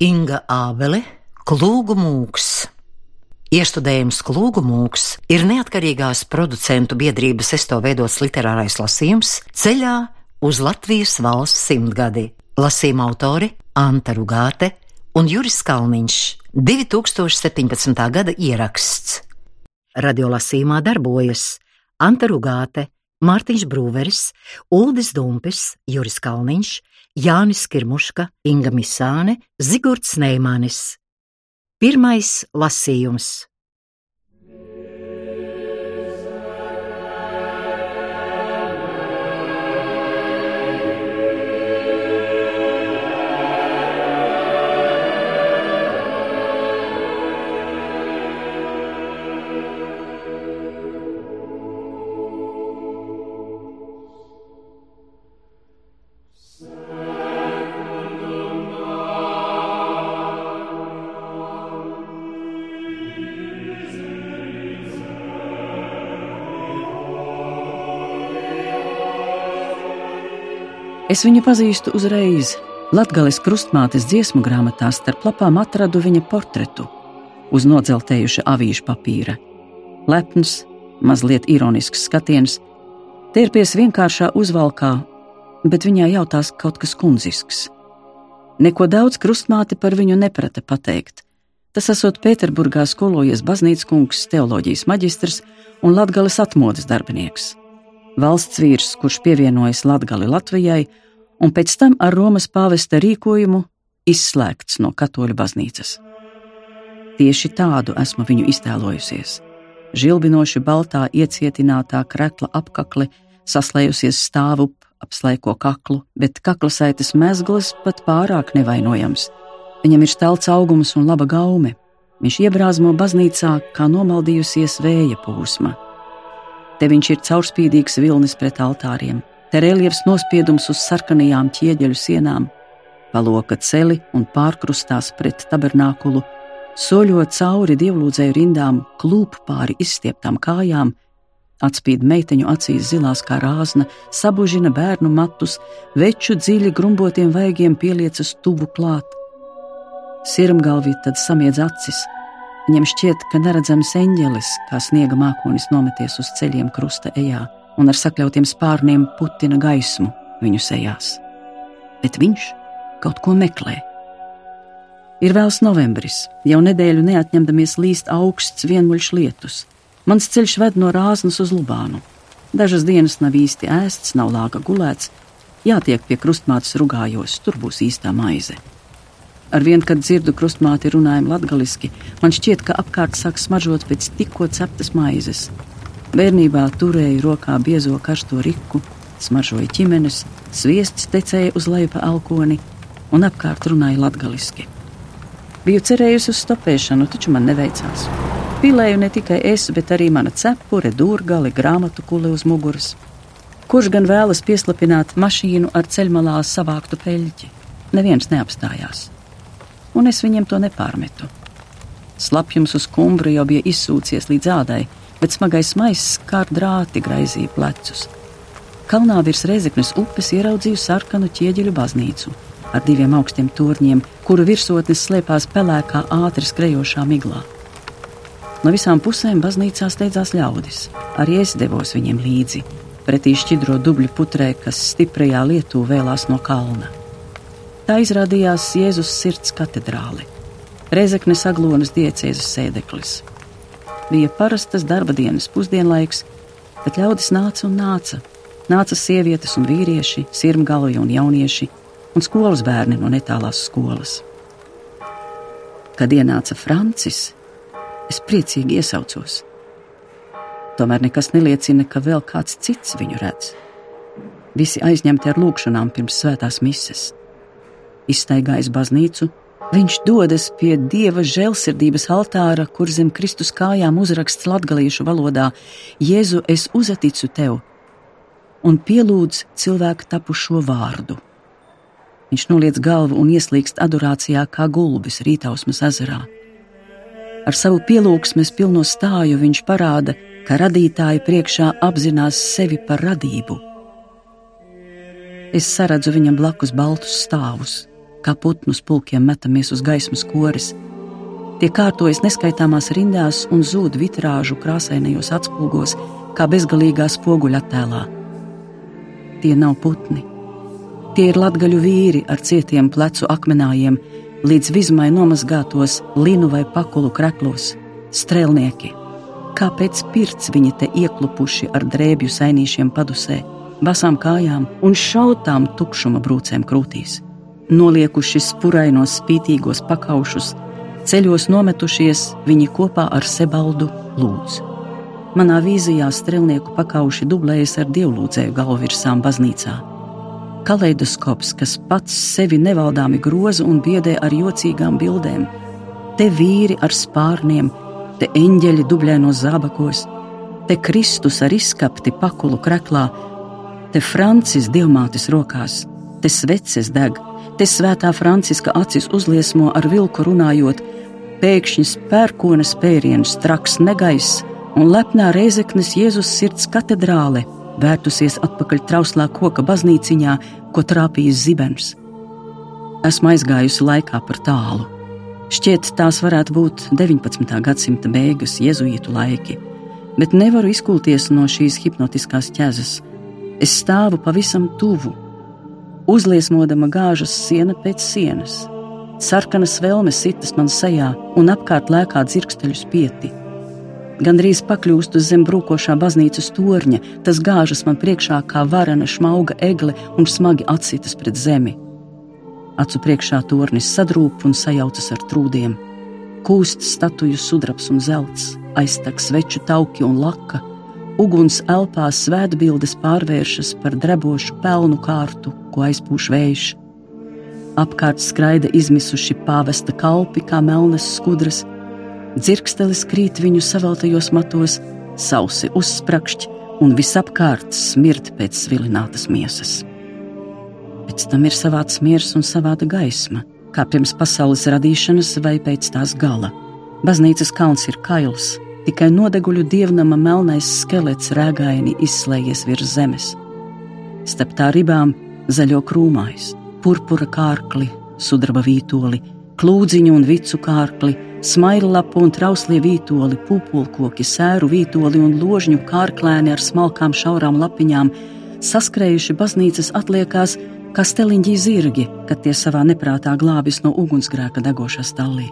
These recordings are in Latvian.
Inga Ābele, Klūgu mūks. Iestudējums Klūgu mūks ir neatkarīgās producentu biedrības esto veidots literārais lasījums ceļā uz Latvijas valsts simtgadi. Lasījuma autori Anta Rugāte un Juris Kalniņš 2017. gada ieraksts. Radiolasījumā darbojas Anta Rugāte, Mārtiņš Brūveris, Uldis Dumpis, Juris Kalniņš, Jānis Kirmuška, Inga Misāne, Zigurds Neimanis. Pirmais lasījums. Es viņu pazīstu uzreiz. Latvijas krustmātes dziesmu grāmatā starp lapām atradu viņa portretu uz nodzeltējuša avīža papīra. Lepns, mazliet ironisks skatiens, tērpies vienkāršā uzvalkā, bet viņā jautās kaut kas kundzisks. Neko daudz krustmāte par viņu neprata pateikt. Tas esot Pēterburgā skolojies baznīcas kungs, teoloģijas maģistrs un latgales atmodas darbinieks valsts vīrs, kurš pievienojas Latgali Latvijai, un pēc tam ar Romas pāvesta rīkojumu izslēgts no katoļu baznīcas. Tieši tādu esmu viņu iztēlojusies. Žilbinoši baltā iecietinātā krekla apakle, saslējusies stāvup ap slaiko kaklu, bet kaklasaitas mezgls pat pārāk nevainojams. Viņam ir stelts augums un laba gaume. Viņš iebrāzmo baznīcā kā nomaldījusies vēja pūsma. Te viņš ir caurspīdīgs vilnis pret altāriem, te reliefs nospiedums uz sarkanajām ķieģeļu sienām, paloka celi un pārkrustās pret tabernākulu, soļot cauri dievlūdzēju rindām, klūp pāri izstieptām kājām, atspīd meiteņu acīs zilās kā rāzna, sabužina bērnu matus, veču dziļi grumbotiem vaigiem pieliecas tuvu klāt. Sirmgalvī tad samiedz acis, Viņam šķiet, ka neredzams eņģelis, kā sniega mākonis, nometies uz ceļiem krusta ejā un ar sakļautiem spārniem putina gaismu viņu sejās. Bet viņš kaut ko meklē. Ir vēls novembris, jau nedēļu neatņemdamies līst augsts vienmuļš lietus. Mans ceļš ved no Rāznas uz Lubānu. Dažas dienas nav īsti ēsts, nav lāga gulēts, jātiek pie krustmātes rugājos, tur būs īstā maize. Arvien, kad dzirdu krustmāti runājumu latgaliski, man šķiet, ka apkārt sāk smaržot pēc tikko ceptas maizes. Bērnībā turēju rokā biezo karsto riku, smaržoja ķimenes, sviests tecēja uz leju pa alkoni un apkārt runāja latgaliski. Biju cerējusi uz stopēšanu, taču man neveicās. Pilēju ne tikai es, bet arī mana cepure, dūrgali, grāmatu kule uz muguras. Kurš gan vēlas pieslapināt mašīnu ar ceļmalā savāktu peļķi? Neviens neapstājās un es viņiem to nepārmetu. Slapjums uz kumbru jau bija izsūcies līdz ādai, bet smagais maiss kā drāti graizīja plecus. Kalnā virs Rezeknes upes ieraudzīju sarkanu ķieģeļu baznīcu ar diviem augstiem torņiem, kuru virsotnes slēpās pelēkā ātri skrejošā miglā. No visām pusēm baznīcā steidzās ļaudis. Arī es devos viņiem līdzi, pretī šķidro dubļu putrē, kas stiprajā lietū vēlās no kalna. Tā izrādījās Jēzus sirds katedrāle, Rezeknes aglonas diecēzes sēdeklis. Bija parastas darba dienas pusdienlaiks, bet ļaudis nāca un nāca. Nāca sievietes un vīrieši, sirmgalvi un jaunieši, un skolas bērni no netālās skolas. Kad ienāca Francis, es priecīgi iesaucos. Tomēr nekas neliecina, ka vēl kāds cits viņu redz. Visi aizņemti ar lūgšanām pirms svētās mises izstaigājis baznīcu, viņš dodas pie dieva žēlsirdības altāra, kur zem Kristus kājām uzraksts latgaliešu valodā: Jēzu, es uzaticu tev, un pielūdz cilvēku tapušo vārdu. Viņš noliec galvu un ieslīgst adorācijā kā gulbis rītausmas ezerā. Ar savu pielūgsmes pilno stāju viņš parāda, ka radītāja priekšā apzinās sevi par radību. Es saredzu viņam blakus baltus stāvus, kā putnus pulkiem metamies uz gaismas koris. Tie kārtojas neskaitāmās rindās un zūd vitrāžu krāsainajos atspulgos, kā bezgalīgā spoguļa attēlā. Tie nav putni. Tie ir latgaļu vīri ar cietiem plecu akmenājiem, līdz vizmai nomazgātos linu vai pakulu kreklos, strēlnieki. Kāpēc pirts viņi te ieklupuši ar drēbju sainīšiem padusē, basām kājām un šautām tukšuma brūcēm krūtīs? Noliekuši spurainos spītīgos pakaušus, ceļos nometušies viņi kopā ar Sebaldu lūdzu. Manā vīzijā strēlnieku pakauši dublējas ar dievlūdzēju galvvirsām baznīcā. Kaleidoskops, kas pats sevi nevaldāmi groza un biedē ar jocīgām bildēm, te vīri ar spārniem, te eņģeļi dublēnos zābakos, te Kristus ar izskapti pakulu kreklā, te Francis dievmātes rokās, te sveces deg, te svētā Franciska acis uzliesmo ar vilku runājot, pēkšņi pērkona spēriens, traks negaiss un lepnā reizeknes Jēzus sirds katedrāle vērtusies atpakaļ trauslā koka baznīciņā, ko trāpījis zibens. Esmu aizgājusi laikā par tālu. Šķiet, tās varētu būt 19. gadsimta beigas, jēzuītu laiki, bet nevaru izkulties no šīs hipnotiskās ķēzes. Es stāvu pavisam tuvu, uzliesmodama gāžas siena pēc sienas. Sarkanas vēlmes sitas man sejā un apkārt lēkā dzirksteļu spieti. Gandrīz pakļūstu zem brūkošā baznīcas torņa, tas gāžas man priekšā kā varena šmauga egle un smagi atsitas pret zemi. Acu priekšā tornis sadrūp un sajaucas ar trūdiem. Kūst statuju sudrabs un zelts, aiztek sveču tauki un laka, Uguns elpā svētbildes pārvēršas par drebošu pelnu kārtu, ko aizpūš vējš. Apkārt skraida izmisuši pāvesta kalpi kā melnas skudras, dzirkstelis krīt viņu saveltajos matos, sausi uzsprakšķi un visapkārt smirt pēc svilinātas miesas. Pēc tam ir savāds miers un savāda gaisma, kā pirms pasaules radīšanas vai pēc tās gala. Baznīcas kalns ir kails, tikai nodeguļu dievnama melnais skelets rēgaini izslēdzies virs zemes. Starp tā ribām zaļo krūmais, purpura kārkli, sudraba vītoli, klūdziņu un vicu kārkli, smailapu un trauslie vītoli, pupulkoki, sēru vītoli un ložņu kārklēni ar smalkām šaurām lapiņām, saskrējuši baznīcas atliekās kā steliņģī zirgi, kad tie savā neprātā glābis no ugunsgrēka degošā stallī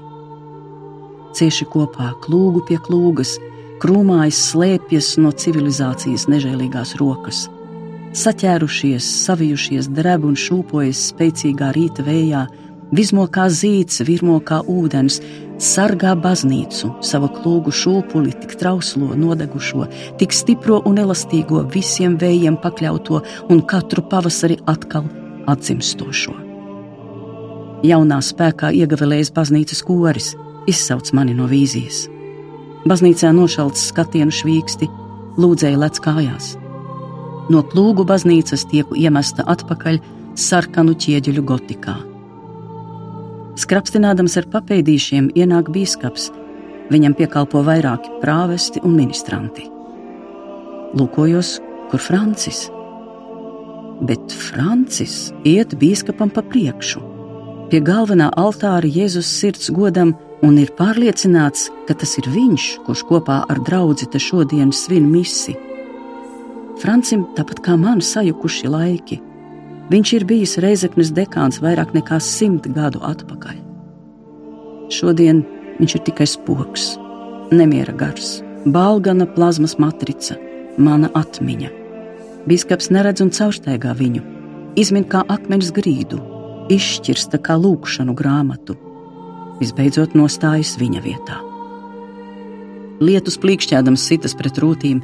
cieši kopā, klūgu pie klūgas, krūmājas slēpjas no civilizācijas nežēlīgās rokas. Saķērušies, savijušies, dreb un šūpojas spēcīgā rīta vējā, vizmo kā zīts, virmo kā ūdens, sargā baznīcu, savu klūgu šūpuli, tik trauslo, nodegušo, tik stipro un elastīgo, visiem vējiem pakļauto un katru pavasari atkal atzimstošo. Jaunā spēkā iegavilējas baznīcas koris izsauc mani no vīzijas. Baznīcā nošalts skatienu švīksti, lūdzēja lec kājās. No plūgu baznīcas tieku iemesta atpakaļ sarkanu ķieģeļu gotikā. Skrapstinādams ar papēdīšiem ienāk bīskaps, viņam piekalpo vairāki prāvesti un ministranti. Lūkojos, kur Francis? Bet Francis iet bīskapam pa priekšu. Pie galvenā altāra Jēzus sirds godam un ir pārliecināts, ka tas ir viņš, kurš kopā ar draugu te šodien svin misi. Francim, tāpat kā man, sajukuši laiki. Viņš ir bijis Reizeknas dekāns vairāk nekā simt gadu atpakaļ. Šodien viņš ir tikai spoks, nemiera gars, balgana plazmas matrica, mana atmiņa. Bīskaps neredz un caursteigā viņu, izmin kā akmens grīdu, izšķirsta kā lūkšanu grāmatu visbeidzot nostājas viņa vietā. Lietus plīkšķēdams sitas pret rūtīm.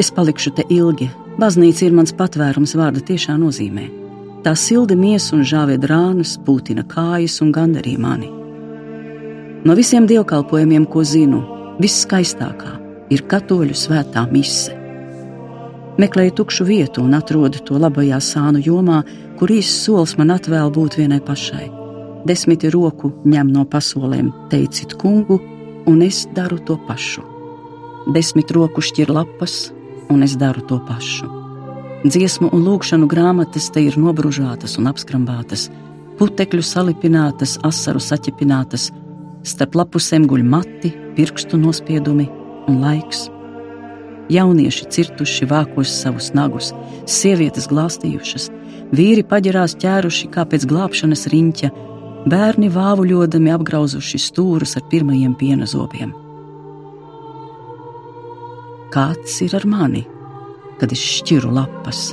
Es palikšu te ilgi. Baznīca ir mans patvērums vārda tiešā nozīmē. Tā silda miesa un žāvē drānas, pūtina kājas un gandarī mani. No visiem dievkalpojumiem, ko zinu, viskaistākā ir katoļu svētā mise. Meklēju tukšu vietu un atrodu to labajā sānu jomā, kur īsts solis man atvēl būt vienai pašai desmiti roku ņem no pasolēm, teicit kungu, un es daru to pašu. Desmit roku šķir lapas, un es daru to pašu. Dziesmu un lūkšanu grāmatas te ir nobružātas un apskrambātas, putekļu salipinātas, asaru saķepinātas, starp lapusēm guļ mati, pirkstu nospiedumi un laiks. Jaunieši cirtuši vākos savus nagus, sievietes glāstījušas, vīri paģirās ķēruši kā pēc glābšanas riņķa, bērni vāvuļodami apgrauzuši stūrus ar pirmajiem piena zobiem. Kāds ir ar mani, kad es šķiru lapas?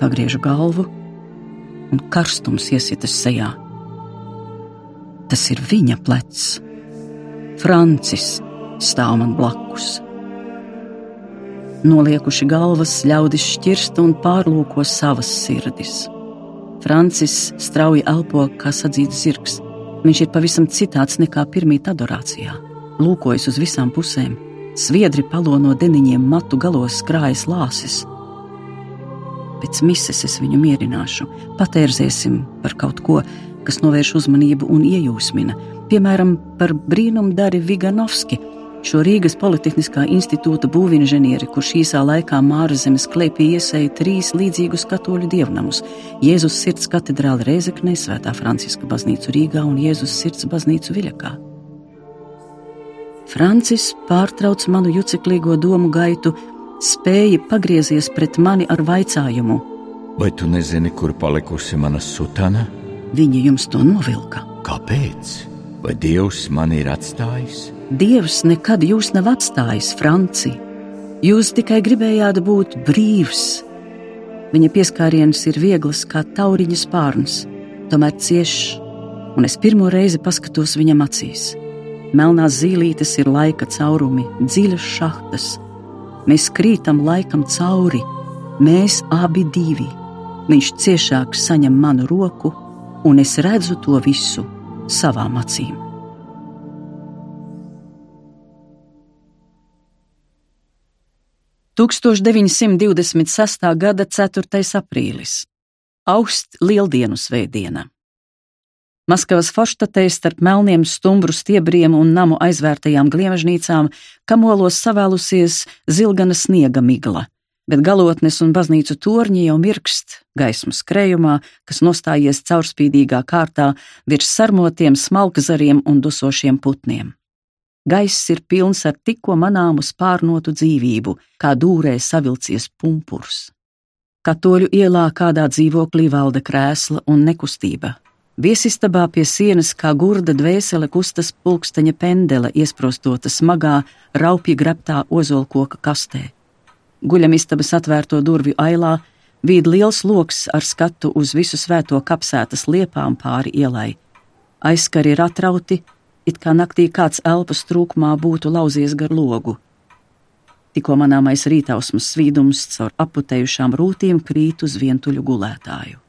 Pagriežu galvu, un karstums iesitas sejā. Tas ir viņa plecs. Francis stāv man blakus. Noliekuši galvas, ļaudis šķirst un pārlūko savas sirdis. Francis strauji elpo kā sadzīts zirgs. Viņš ir pavisam citāds nekā pirmīt adorācijā. Lūkojas uz visām pusēm, sviedri palo no deniņiem matu galos krājas lāses pēc mises es viņu mierināšu. Patērzēsim par kaut ko, kas novērš uzmanību un iejūsmina, piemēram, par brīnumdari Viganovski, šo Rīgas Politehniskā institūta būvinženieri, kurš īsā laikā Māra zemes klēpī iesēja trīs līdzīgus katoļu dievnamus - Jēzus sirds katedrāli Reizeknē, Svētā Franciska baznīcu Rīgā un Jēzus sirds baznīcu Viļakā. Francis pārtrauc manu juceklīgo domu gaitu spēja pagriezies pret mani ar vaicājumu: Vai tu nezini, kur palikusi mana sutana? Viņa jums to novilka. Kāpēc? Vai Dievs man ir atstājis? Dievs nekad jūs nav atstājis, Franci. Jūs tikai gribējāt būt brīvs. Viņa pieskāriens ir viegls kā tauriņa spārns, tomēr ciešs, un es pirmo reizi paskatos viņam acīs. Melnās zīlītes ir laika caurumi, dziļas šahtas, Mēs krītam laikam cauri, mēs abi divi. Viņš ciešāk saņem manu roku, un es redzu to visu savām acīm. Tūkstoš 926. gada 4. aprīlis - Augsts Lieldienu svētdiena. Maskavas forštatē starp melniem stumbru stiebriem un namu aizvērtajām gliemežnīcām kamolos savēlusies zilgana sniega migla, bet galotnes un baznīcu torņi jau mirkst gaismu skrējumā, kas nostājies caurspīdīgā kārtā virs sarmotiem smalkzariem un dusošiem putniem. Gaiss ir pilns ar tikko manāmu spārnotu dzīvību, kā dūrē savilcies pumpurs. Katoļu ielā kādā dzīvoklī valda krēsla un nekustība, Viesistabā pie sienas kā gurda dvēsele kustas pulksteņa pendele, iesprostota smagā, raupji grabtā ozolkoka kastē. Guļamistabas atvērto durvju ailā vīd liels loks ar skatu uz visu svēto kapsētas liepām pāri ielai. Aizskari ir atrauti, it kā naktī kāds elpas trūkumā būtu lauzies gar logu. Tikko manāmais rītausmas svīdums caur aputējušām rūtīm krīt uz vientuļu gulētāju.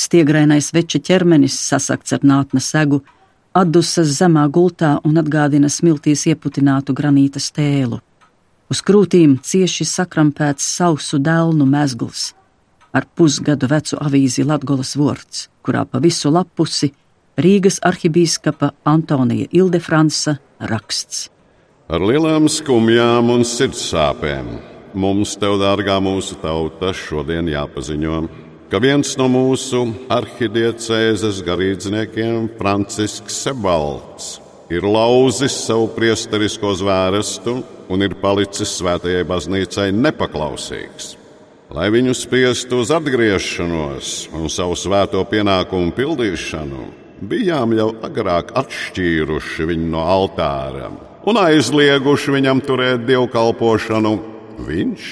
Stiegrainais veča ķermenis sasakts ar nātnes segu, atdusas zemā gultā un atgādina smiltīs ieputinātu granīta stēlu. Uz krūtīm cieši sakrampēts sausu dēlnu mezgls, ar pusgadu vecu avīzi Latgolas vorts, kurā pa visu lapusi Rīgas arhibīskapa Antonija Ildefransa raksts. Ar lielām skumjām un sirdsāpēm mums, tev, dārgā mūsu tauta, šodien jāpaziņo ka viens no mūsu arhidiecēzes garīdzniekiem, Francisks Sebalts, ir lauzis savu priesterisko zvērestu un ir palicis svētajai baznīcai nepaklausīgs. Lai viņu spiestu uz atgriešanos un savu svēto pienākumu pildīšanu, bijām jau agrāk atšķīruši viņu no altāra un aizlieguši viņam turēt dievkalpošanu. Viņš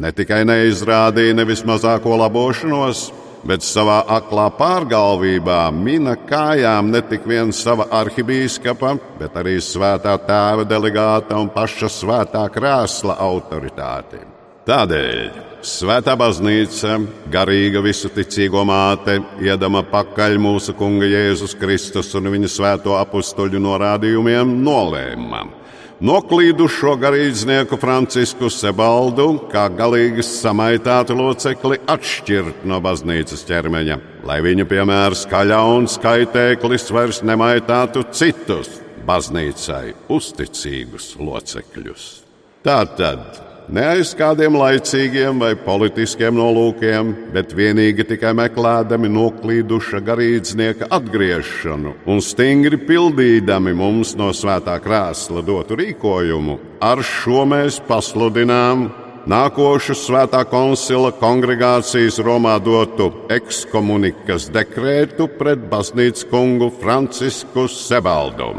ne tikai neizrādīja nevis mazāko labošanos, bet savā aklā pārgalvībā mina kājām ne tik vien sava arhibīskapa, bet arī svētā tēva delegāta un paša svētā krēsla autoritāti. Tādēļ Svētā baznīca, garīga visu ticīgo māte, iedama pakaļ mūsu Kunga Jēzus Kristus un viņa svēto apstuļu norādījumiem, nolēma Noklīdušo garīdznieku Francisku Sebaldu, kā galīgi samaitātu locekli, atšķirt no baznīcas ķermeņa, lai viņa piemērs kaļā un skaitēklis vairs nemaitātu citus baznīcai uzticīgus locekļus. Tātad ne aiz kādiem laicīgiem vai politiskiem nolūkiem, bet vienīgi tikai meklējami noklīduša garīdznieka atgriešanu un stingri pildīdami mums no svētā krēsla dotu rīkojumu, ar šo mēs pasludinām nākošu svētā koncila kongregācijas Romā dotu ekskomunikas dekrētu pret baznīcas kungu Francisku Sebaldu.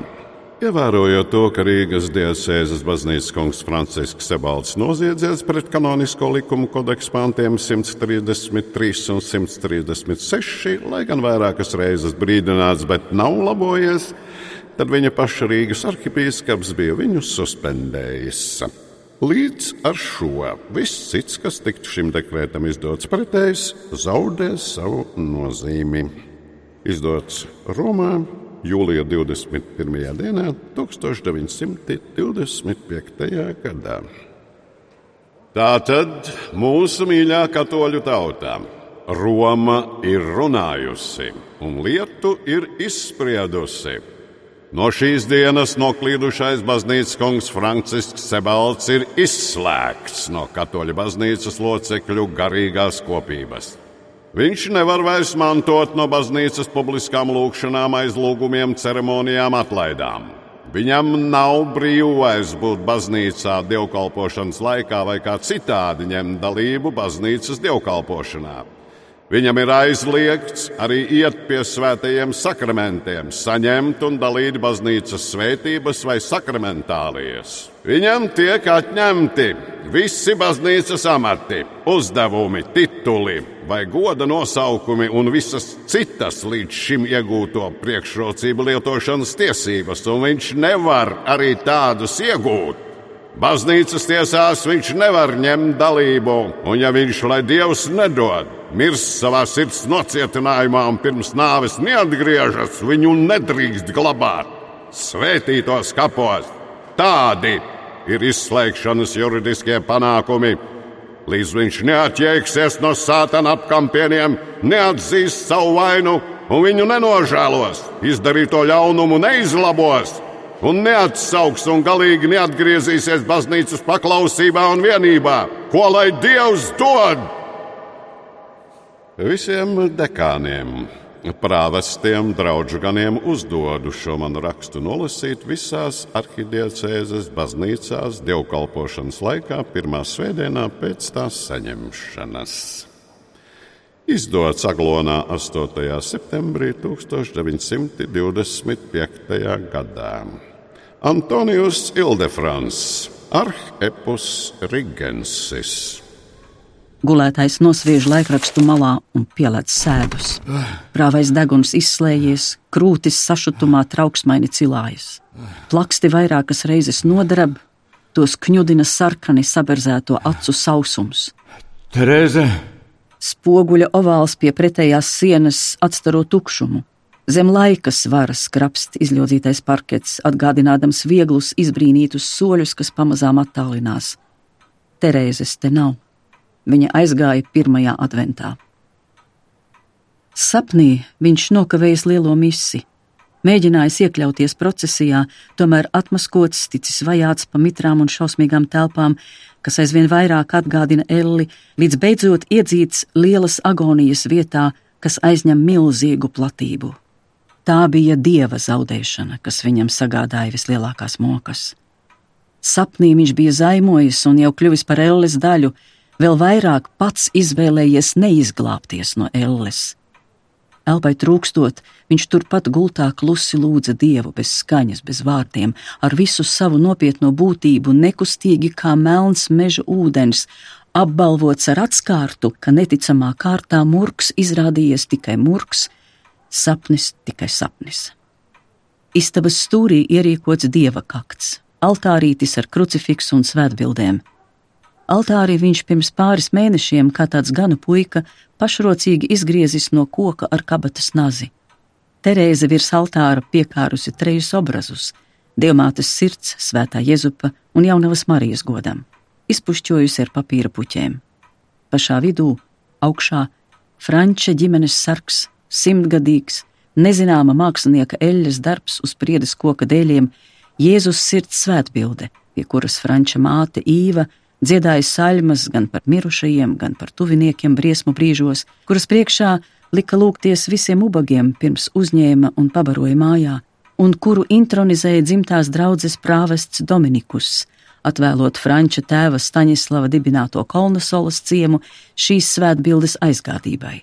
Ievērojot to, ka Rīgas diecēzes baznīcas kungs Francisks Sebalds noziedzies pret kanonisko likumu kodeksu pantiem 133 un 136, lai gan vairākas reizes brīdināts, bet nav labojies, tad viņa paša Rīgas arhipīskaps bija viņu suspendējis. Līdz ar šo viss cits, kas tiktu šim dekrētam izdots pretējs, zaudē savu nozīmi. Izdots Romā jūlija 21. dienā, 1925. gadā. Tā tad mūsu mīļā katoļu tautā Roma ir runājusi un lietu ir izspriedusi. No šīs dienas noklīdušais baznīcas kungs Francisks Sebalds ir izslēgts no katoļu baznīcas locekļu garīgās kopības. Viņš nevar vairs mantot no baznīcas publiskām lūgšanām, aizlūgumiem, ceremonijām, atlaidām. Viņam nav brīvais būt baznīcā dievkalpošanas laikā vai kā citādi ņemt dalību baznīcas dievkalpošanā. Viņam ir aizliegts arī iet pie svētajiem sakramentiem, saņemt un dalīt baznīcas svētības vai sakramentālijas. Viņam tiek atņemti visi baznīcas amati, uzdevumi, tituli vai goda nosaukumi un visas citas līdz šim iegūto priekšrocību lietošanas tiesības, un viņš nevar arī tādus iegūt. Baznīcas tiesās viņš nevar ņemt dalību, un ja viņš, lai Dievs nedod, mirst savā sirds nocietinājumā un pirms nāves neatgriežas, viņu nedrīkst glabāt svētītos kapos. Tādi ir izslēgšanas juridiskie panākumi. Līdz viņš neatjēgsies no sātana apkampieniem, neatzīst savu vainu un viņu nenožēlos, izdarīto ļaunumu neizlabos un neatsauks un galīgi neatgriezīsies baznīcas paklausībā un vienībā. Ko lai Dievs dod? Visiem dekāniem, prāvestiem, draugu ganiem uzdodu šo manu rakstu nolasīt visās arhidiecēzes baznīcās dievkalpošanas laikā, pirmā svētdienā pēc tās saņemšanas. Izdots Aglonā 8. septembrī 1925. gadā. Antonijus Ildefrans, Arhepus Rigensis. Gulētais nosviež laikrakstu malā un pielēc sēdus. Prāvais deguns izslējies, krūtis sašutumā trauksmaini cilājas. Plaksti vairākas reizes nodarab, tos kņudina sarkani saberzēto acu sausums. Terēze! Spoguļa ovāls pie pretējās sienas atstaro tukšumu. Zem laika svara skrapst izļodzītais parkets, atgādinādams vieglus, izbrīnītus soļus, kas pamazām attālinās. Terēzes te nav. Viņa aizgāja pirmajā adventā. Sapnī viņš nokavējas lielo misi. Mēģinājis iekļauties procesijā, tomēr atmaskots, ticis vajāts pa mitrām un šausmīgām telpām, kas aizvien vairāk atgādina Elli, līdz beidzot iedzīts lielas agonijas vietā, kas aizņem milzīgu platību. Tā bija dieva zaudēšana, kas viņam sagādāja vislielākās mokas. Sapnī viņš bija zaimojis un jau kļuvis par elles daļu, vēl vairāk pats izvēlējies neizglābties no elles. Elpai trūkstot, viņš turpat gultā klusi lūdza dievu bez skaņas, bez vārdiem, ar visu savu nopietno būtību, nekustīgi kā melns meža ūdens, apbalvots ar atskārtu, ka neticamā kārtā murgs izrādījies tikai murgs, sapnis tikai sapnis. Istabas stūrī ierīkots dieva kakts, altārītis ar krucifiksu un svētbildēm. Altārī viņš pirms pāris mēnešiem, kā tāds ganu puika, pašrocīgi izgriezis no koka ar kabatas nazi. Terēze virs altāra piekārusi trejus obrazus - Dievmātes sirds, Svētā Jezupa un Jaunavas Marijas godam, izpušķojusi ar papīra puķēm. Pašā vidū, augšā, Franča ģimenes sargs simtgadīgs, nezināma mākslinieka eļļas darbs uz priedes koka dēļiem, Jēzus sirds svētbilde, pie kuras Franča māte Īva dziedāja saļmas gan par mirušajiem, gan par tuviniekiem briesmu brīžos, kuras priekšā lika lūgties visiem ubagiem pirms uzņēma un pabaroja mājā, un kuru intronizēja dzimtās draudzes prāvests Dominikus, atvēlot Franča tēva Staņislava dibināto Kolnasolas ciemu šīs svētbildes aizgādībai.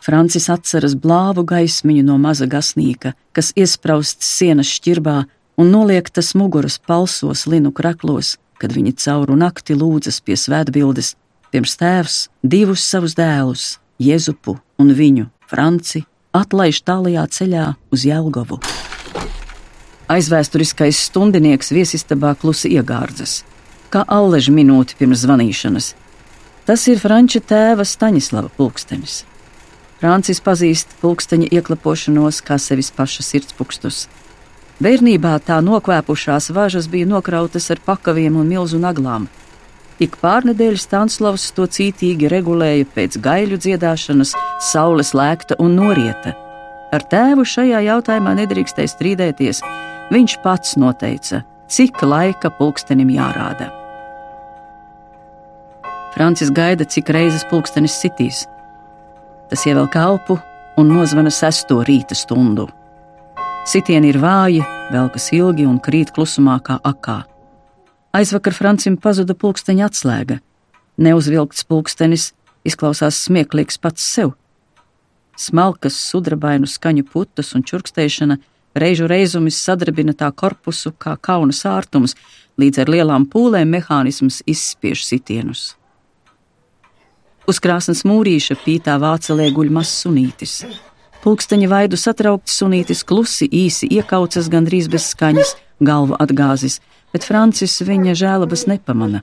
Francis atceras blāvu gaismiņu no maza gasnīka, kas iesprausts sienas šķirbā un noliektas muguras palsos linu kraklos, kad viņi cauru nakti lūdzas pie svētbildes, pirms tēvs divus savus dēlus, Jēzupu un viņu, Franci, atlaiž tālajā ceļā uz Jelgavu. Aizvēsturiskais stundinieks viesistabā klusi iegārdzas, kā alleža minūte pirms zvanīšanas. Tas ir Franča tēva Staņislava pulkstenis. Francis pazīst pulksteņa ieklapošanos kā sevis paša sirdspūkstus. Bērnībā tā nokvēpušās važas bija nokrautas ar pakaviem un milzu naglām. Ik pārnedēļas Stanslavs to cītīgi regulēja pēc gaļu dziedāšanas, saules lēkta un norieta. Ar tēvu šajā jautājumā nedrīkstēja strīdēties. Viņš pats noteica, cik laika pulkstenim jārāda. Francis gaida, cik reizes pulkstenis sitīs. Tas ievelk elpu un nozvana sesto rīta stundu. Sitieni ir vāji, velkas ilgi un krīt klusumā kā akā. Aizvakar Francim pazuda pulksteņa atslēga. Neuzvilkts pulkstenis izklausās smieklīgs pats sev. Smalkas, sudrabainu skaņu putas un čurkstēšana reižu reizumis sadarbina tā korpusu kā kauna sārtums, līdz ar lielām pūlēm mehānisms izspiež sitienus. Uz krāsnes mūrīša pītā vācelē guļ mazs sunītis. Pulksteņa vaidu satraukts sunītis klusi īsi iekaucas gandrīz bez skaņas, galvu atgāzis, bet Francis viņa žēlabas nepamana.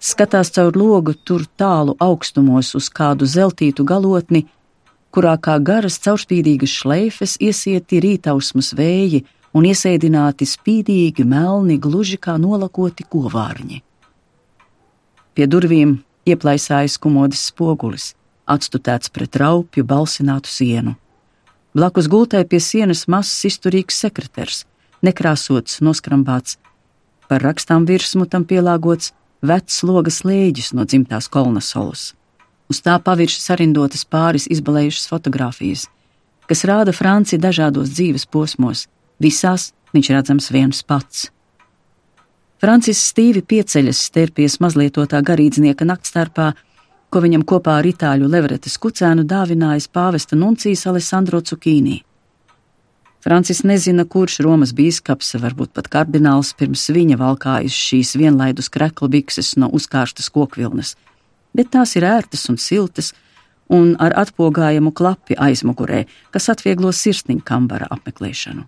Skatās caur logu tur tālu augstumos uz kādu zeltītu galotni, kurā kā garas caurspīdīgas šleifes iesieti rītausmas vēji un iesēdināti spīdīgi melni, gluži kā nolakoti govārņi. Pie durvīm ieplaisājas kumodas spogulis, atstutēts pret raupju balsinātu sienu. Blakus gultai pie sienas mazs izturīgs sekretērs, nekrāsots, noskrambāts. Par rakstām virsmu tam pielāgots vecs logas lēģis no dzimtās kolnasolas. Uz tā pavirši sarindotas pāris izbalējušas fotogrāfijas, kas rāda Franci dažādos dzīves posmos, visās viņš redzams viens pats. Francis stīvi pieceļas stērpies mazlietotā garīdznieka naktstarpā, ko viņam kopā ar itāļu Leveretes kucēnu dāvinājis pāvesta nuncijs Alessandro Cukīnī. Francis nezina, kurš Romas bīskaps, varbūt pat kardināls, pirms viņa valkājis šīs vienlaidus krekla bikses no uzkārstas kokvilnas, bet tās ir ērtas un siltas, un ar atpogājumu klapi aizmugurē, kas atvieglo sirsniņu kambara apmeklēšanu.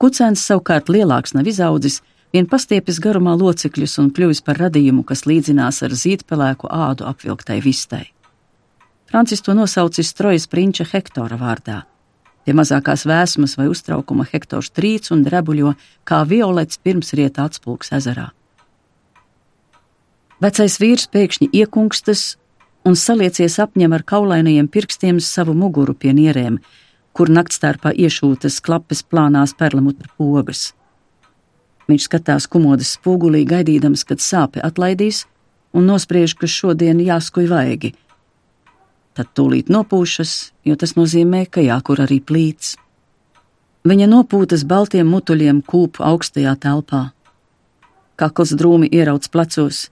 Kucēns savukārt lielāks nav izaudzis, vien pastiepis garumā locekļus un kļuvis par radījumu, kas līdzinās ar zīdpelēku ādu apvilktai vistai. Francis to nosaucis Trojas prinča Hektora vārdā. Pie mazākās vēsmas vai uztraukuma Hektors trīc un drebuļo kā violets pirms rieta atspulks ezerā. Vecais vīrs pēkšņi iekunkstas un saliecies apņem ar kaulainajiem pirkstiem savu muguru pie nierēm, kur naktstārpā iešūtas klapes plānās perlamutra pogas. Viņš skatās kumodas spogulī, gaidīdams, kad sāpe atlaidīs, un nospriež, ka šodien jāskuj vaigi. Tad tūlīt nopūšas, jo tas nozīmē, ka jākur arī plīts. Viņa nopūtas baltiem mutuļiem kūpu augstajā telpā. Kakls drūmi ierauts plecos.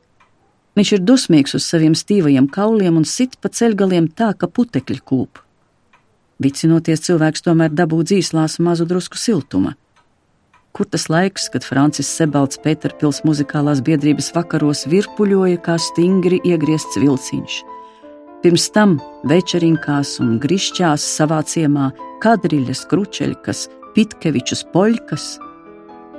Viņš ir dusmīgs uz saviem stīvajiem kauliem un sit pa ceļgaliem tā, ka putekļi kūp. Vicinoties, cilvēks tomēr dabū dzīslās mazu drusku siltuma kur tas laiks, kad Francis Sebalds Pēterpils muzikālās biedrības vakaros virpuļoja kā stingri iegriezts vilciņš. Pirms tam večerinkās un grišķās savā ciemā kadriļas, kručeļkas, pitkevičus poļkas.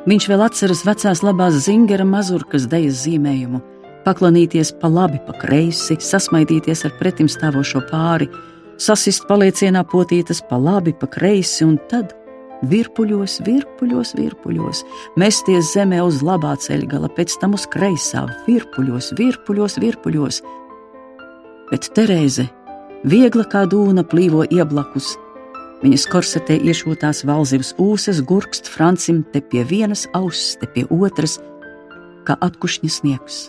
Viņš vēl atceras vecās labās zingera mazurkas dejas zīmējumu, paklanīties pa labi, pa kreisi, sasmaidīties ar pretim stāvošo pāri, sasist paliecienā potītas pa labi, pa kreisi un tad virpuļos, virpuļos, virpuļos, mesties zemē uz labā ceļgala, pēc tam uz kreisā, virpuļos, virpuļos, virpuļos. Bet Terēze, viegla kā dūna, plīvo ieblakus. Viņas korsetē iešūtās valzivas ūsas, gurkst Francim te pie vienas auss, te pie otras, kā atkušņa sniegs.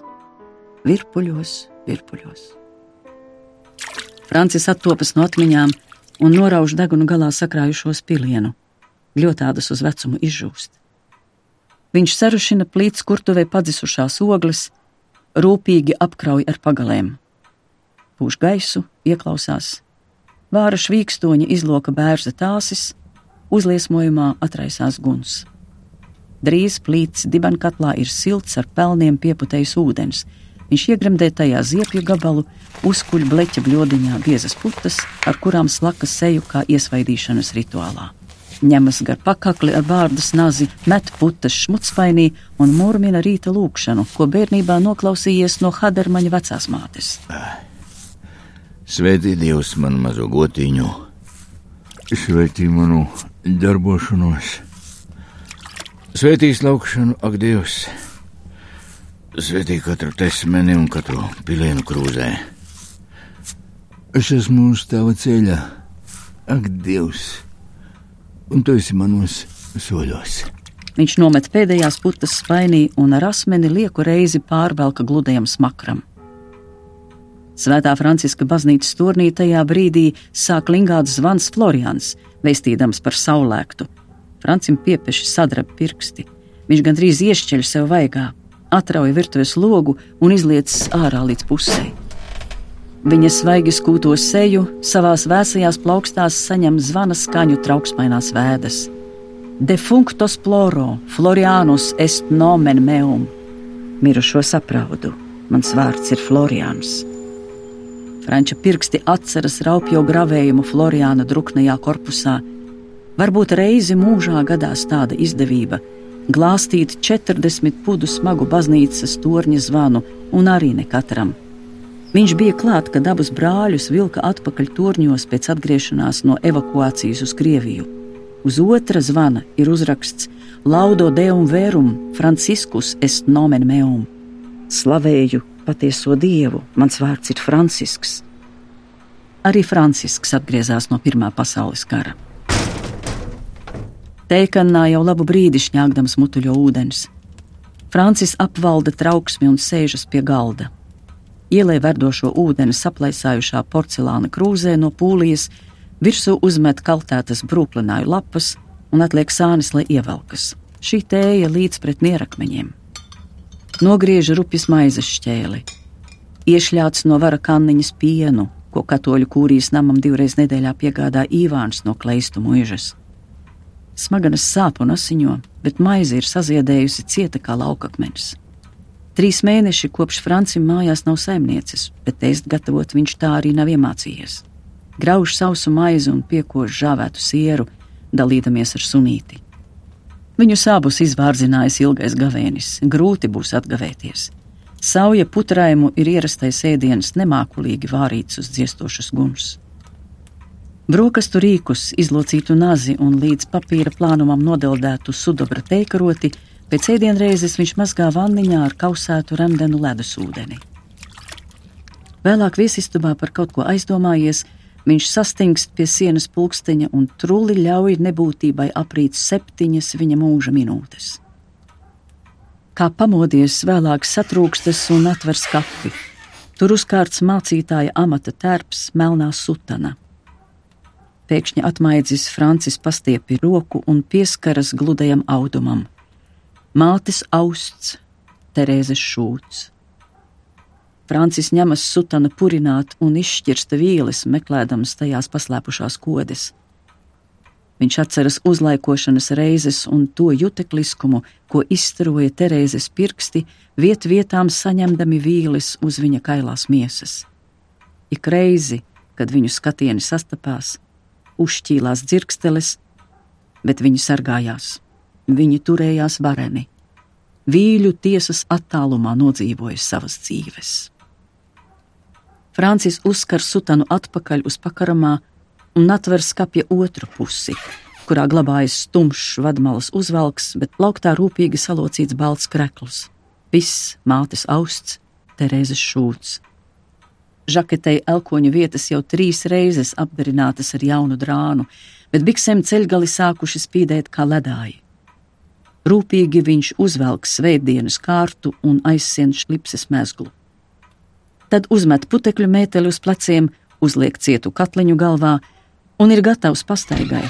Virpuļos, virpuļos. Francis attopas no atmiņām un norauž degunu galā sakrājušos pilienu. Ļotādus uz vecumu izžūst. Viņš sarušina plīts kurtuvē padzisušās ogles, rūpīgi apkrauj ar pagalēm. Pūš gaisu, ieklausās. Vāra švīkstoņa izloka bērza tāsis, uzliesmojumā atraisās guns. Drīz plīts dibenkatlā ir silts ar pelniem pieputējis ūdens. Viņš iegremdē tajā ziepju gabalu, uzkuļ bleķa bļodiņā biezas putas, ar kurām slaka seju kā iesvaidīšanas rituālā ņemas gar pakakli ar vārdas nazi, met putas šmucpainī un murmina rīta lūkšanu, ko bērnībā noklausījies no Hadermaņa vecās mātes. Svētī Dievs man mazo gotiņu, svētī manu darbošanos, svētīs laukšanu, ak Dievs, svētī katru tesmeni un katru pilienu krūzē. Es esmu uz tava ceļa, ak Dievs! Un tu esi manos soļos. Viņš nomet pēdējās putas spainī un ar asmeni lieku reizi pārvelka gludajam smakram. Svētā Franciska baznīcas turnī tajā brīdī sāk lingāt zvans Florians, veistīdams par saulēktu. Francim piepeši sadraba pirksti. Viņš gandrīz iešķeļ sev vaigā, atrauja virtuves logu un izliecis ārā līdz pusē. Viņa svaigi skūto seju, savās vēsajās plaukstās saņem zvana skaņu trauksmainās vēdas. Defunctos ploro, Florianus est nomen meum. Mirušo sapraudu, mans vārds ir Florians. Franča pirksti atceras raupjo gravējumu Floriāna druknajā korpusā. Varbūt reizi mūžā gadās tāda izdevība - glāstīt 40 pudu smagu baznīcas torņa zvanu, un arī ne katram. Viņš bija klāt, kad abus brāļus vilka atpakaļ torņos pēc atgriešanās no evakuācijas uz Krieviju. Uz otra zvana ir uzraksts Laudo Deum Verum, Franciskus est nomen meum. Slavēju patieso dievu, mans vārds ir Francisks. Arī Francisks atgriezās no Pirmā pasaules kara. Teikanā jau labu brīdi šņāgdams mutuļo ūdens. Francis apvalda trauksmi un sēžas pie galda ielē verdošo ūdeni saplaisājušā porcelāna krūzē no pūlijas, virsū uzmet kaltētas brūklināju lapas un atliek sānis, lai ievelkas. Šī tēja līdz pret nierakmeņiem. Nogriež rupjas maizes šķēli, iešļāts no vara kanniņas pienu, ko katoļu kūrijas namam divreiz nedēļā piegādā Īvāns no kleistu mūžas. Smaganas sāp un asiņo, bet maize ir saziedējusi cieta kā laukakmenis. Trīs mēneši kopš Francim mājās nav saimnieces, bet ēst gatavot viņš tā arī nav iemācījies. Grauž sausu maizi un piekož žāvētu sieru, dalīdamies ar sunīti. Viņu abus izvārdzinājis ilgais gavēnis, grūti būs atgavēties. Sauja putraimu ir ierastais ēdiens nemākulīgi vārīts uz dziestošas guns. Brokastu rīkus, izlocītu nazi un līdz papīra plānumam nodeldētu sudobra teikaroti Pēc ēdienreizes viņš mazgā vanniņā ar kausētu remdenu ledusūdeni. Vēlāk viesistabā par kaut ko aizdomājies, viņš sastingst pie sienas pulksteņa un truli ļauj nebūtībai aprīt septiņas viņa mūža minūtes. Kā pamodies, vēlāk satrūkstas un atver skati. Tur uzkārts mācītāja amata tērps, melnā sutana. Pēkšņi atmaidzis Francis pastiepi roku un pieskaras gludajam audumam mātes austs, Terēzes šūts. Francis ņemas sutana purināt un izšķirsta vīles, meklējams tajās paslēpušās kodes. Viņš atceras uzlaikošanas reizes un to jutekliskumu, ko izstaroja Terēzes pirksti, viet vietām saņemdami vīles uz viņa kailās miesas. Ik reizi, kad viņu skatieni sastapās, uzšķīlās dzirksteles, bet viņi sargājās. Viņi turējās vareni. Vīļu tiesas attālumā nodzīvoja savas dzīves. Francis uzskar sutanu atpakaļ uz pakaramā un atver skapja otru pusi, kurā glabājas tumšs vadmalas uzvalks, bet plauktā rūpīgi salocīts balts krekls. Viss mātes austs, Terēzes šūts. Žaketei elkoņu vietas jau trīs reizes apdarinātas ar jaunu drānu, bet biksēm ceļgali sākuši spīdēt kā ledāji. Rūpīgi viņš uzvelk svētdienas kārtu un aizsien šlipses mezglu. Tad uzmet putekļu mēteli uz pleciem, uzliek cietu katliņu galvā un ir gatavs pastaigai.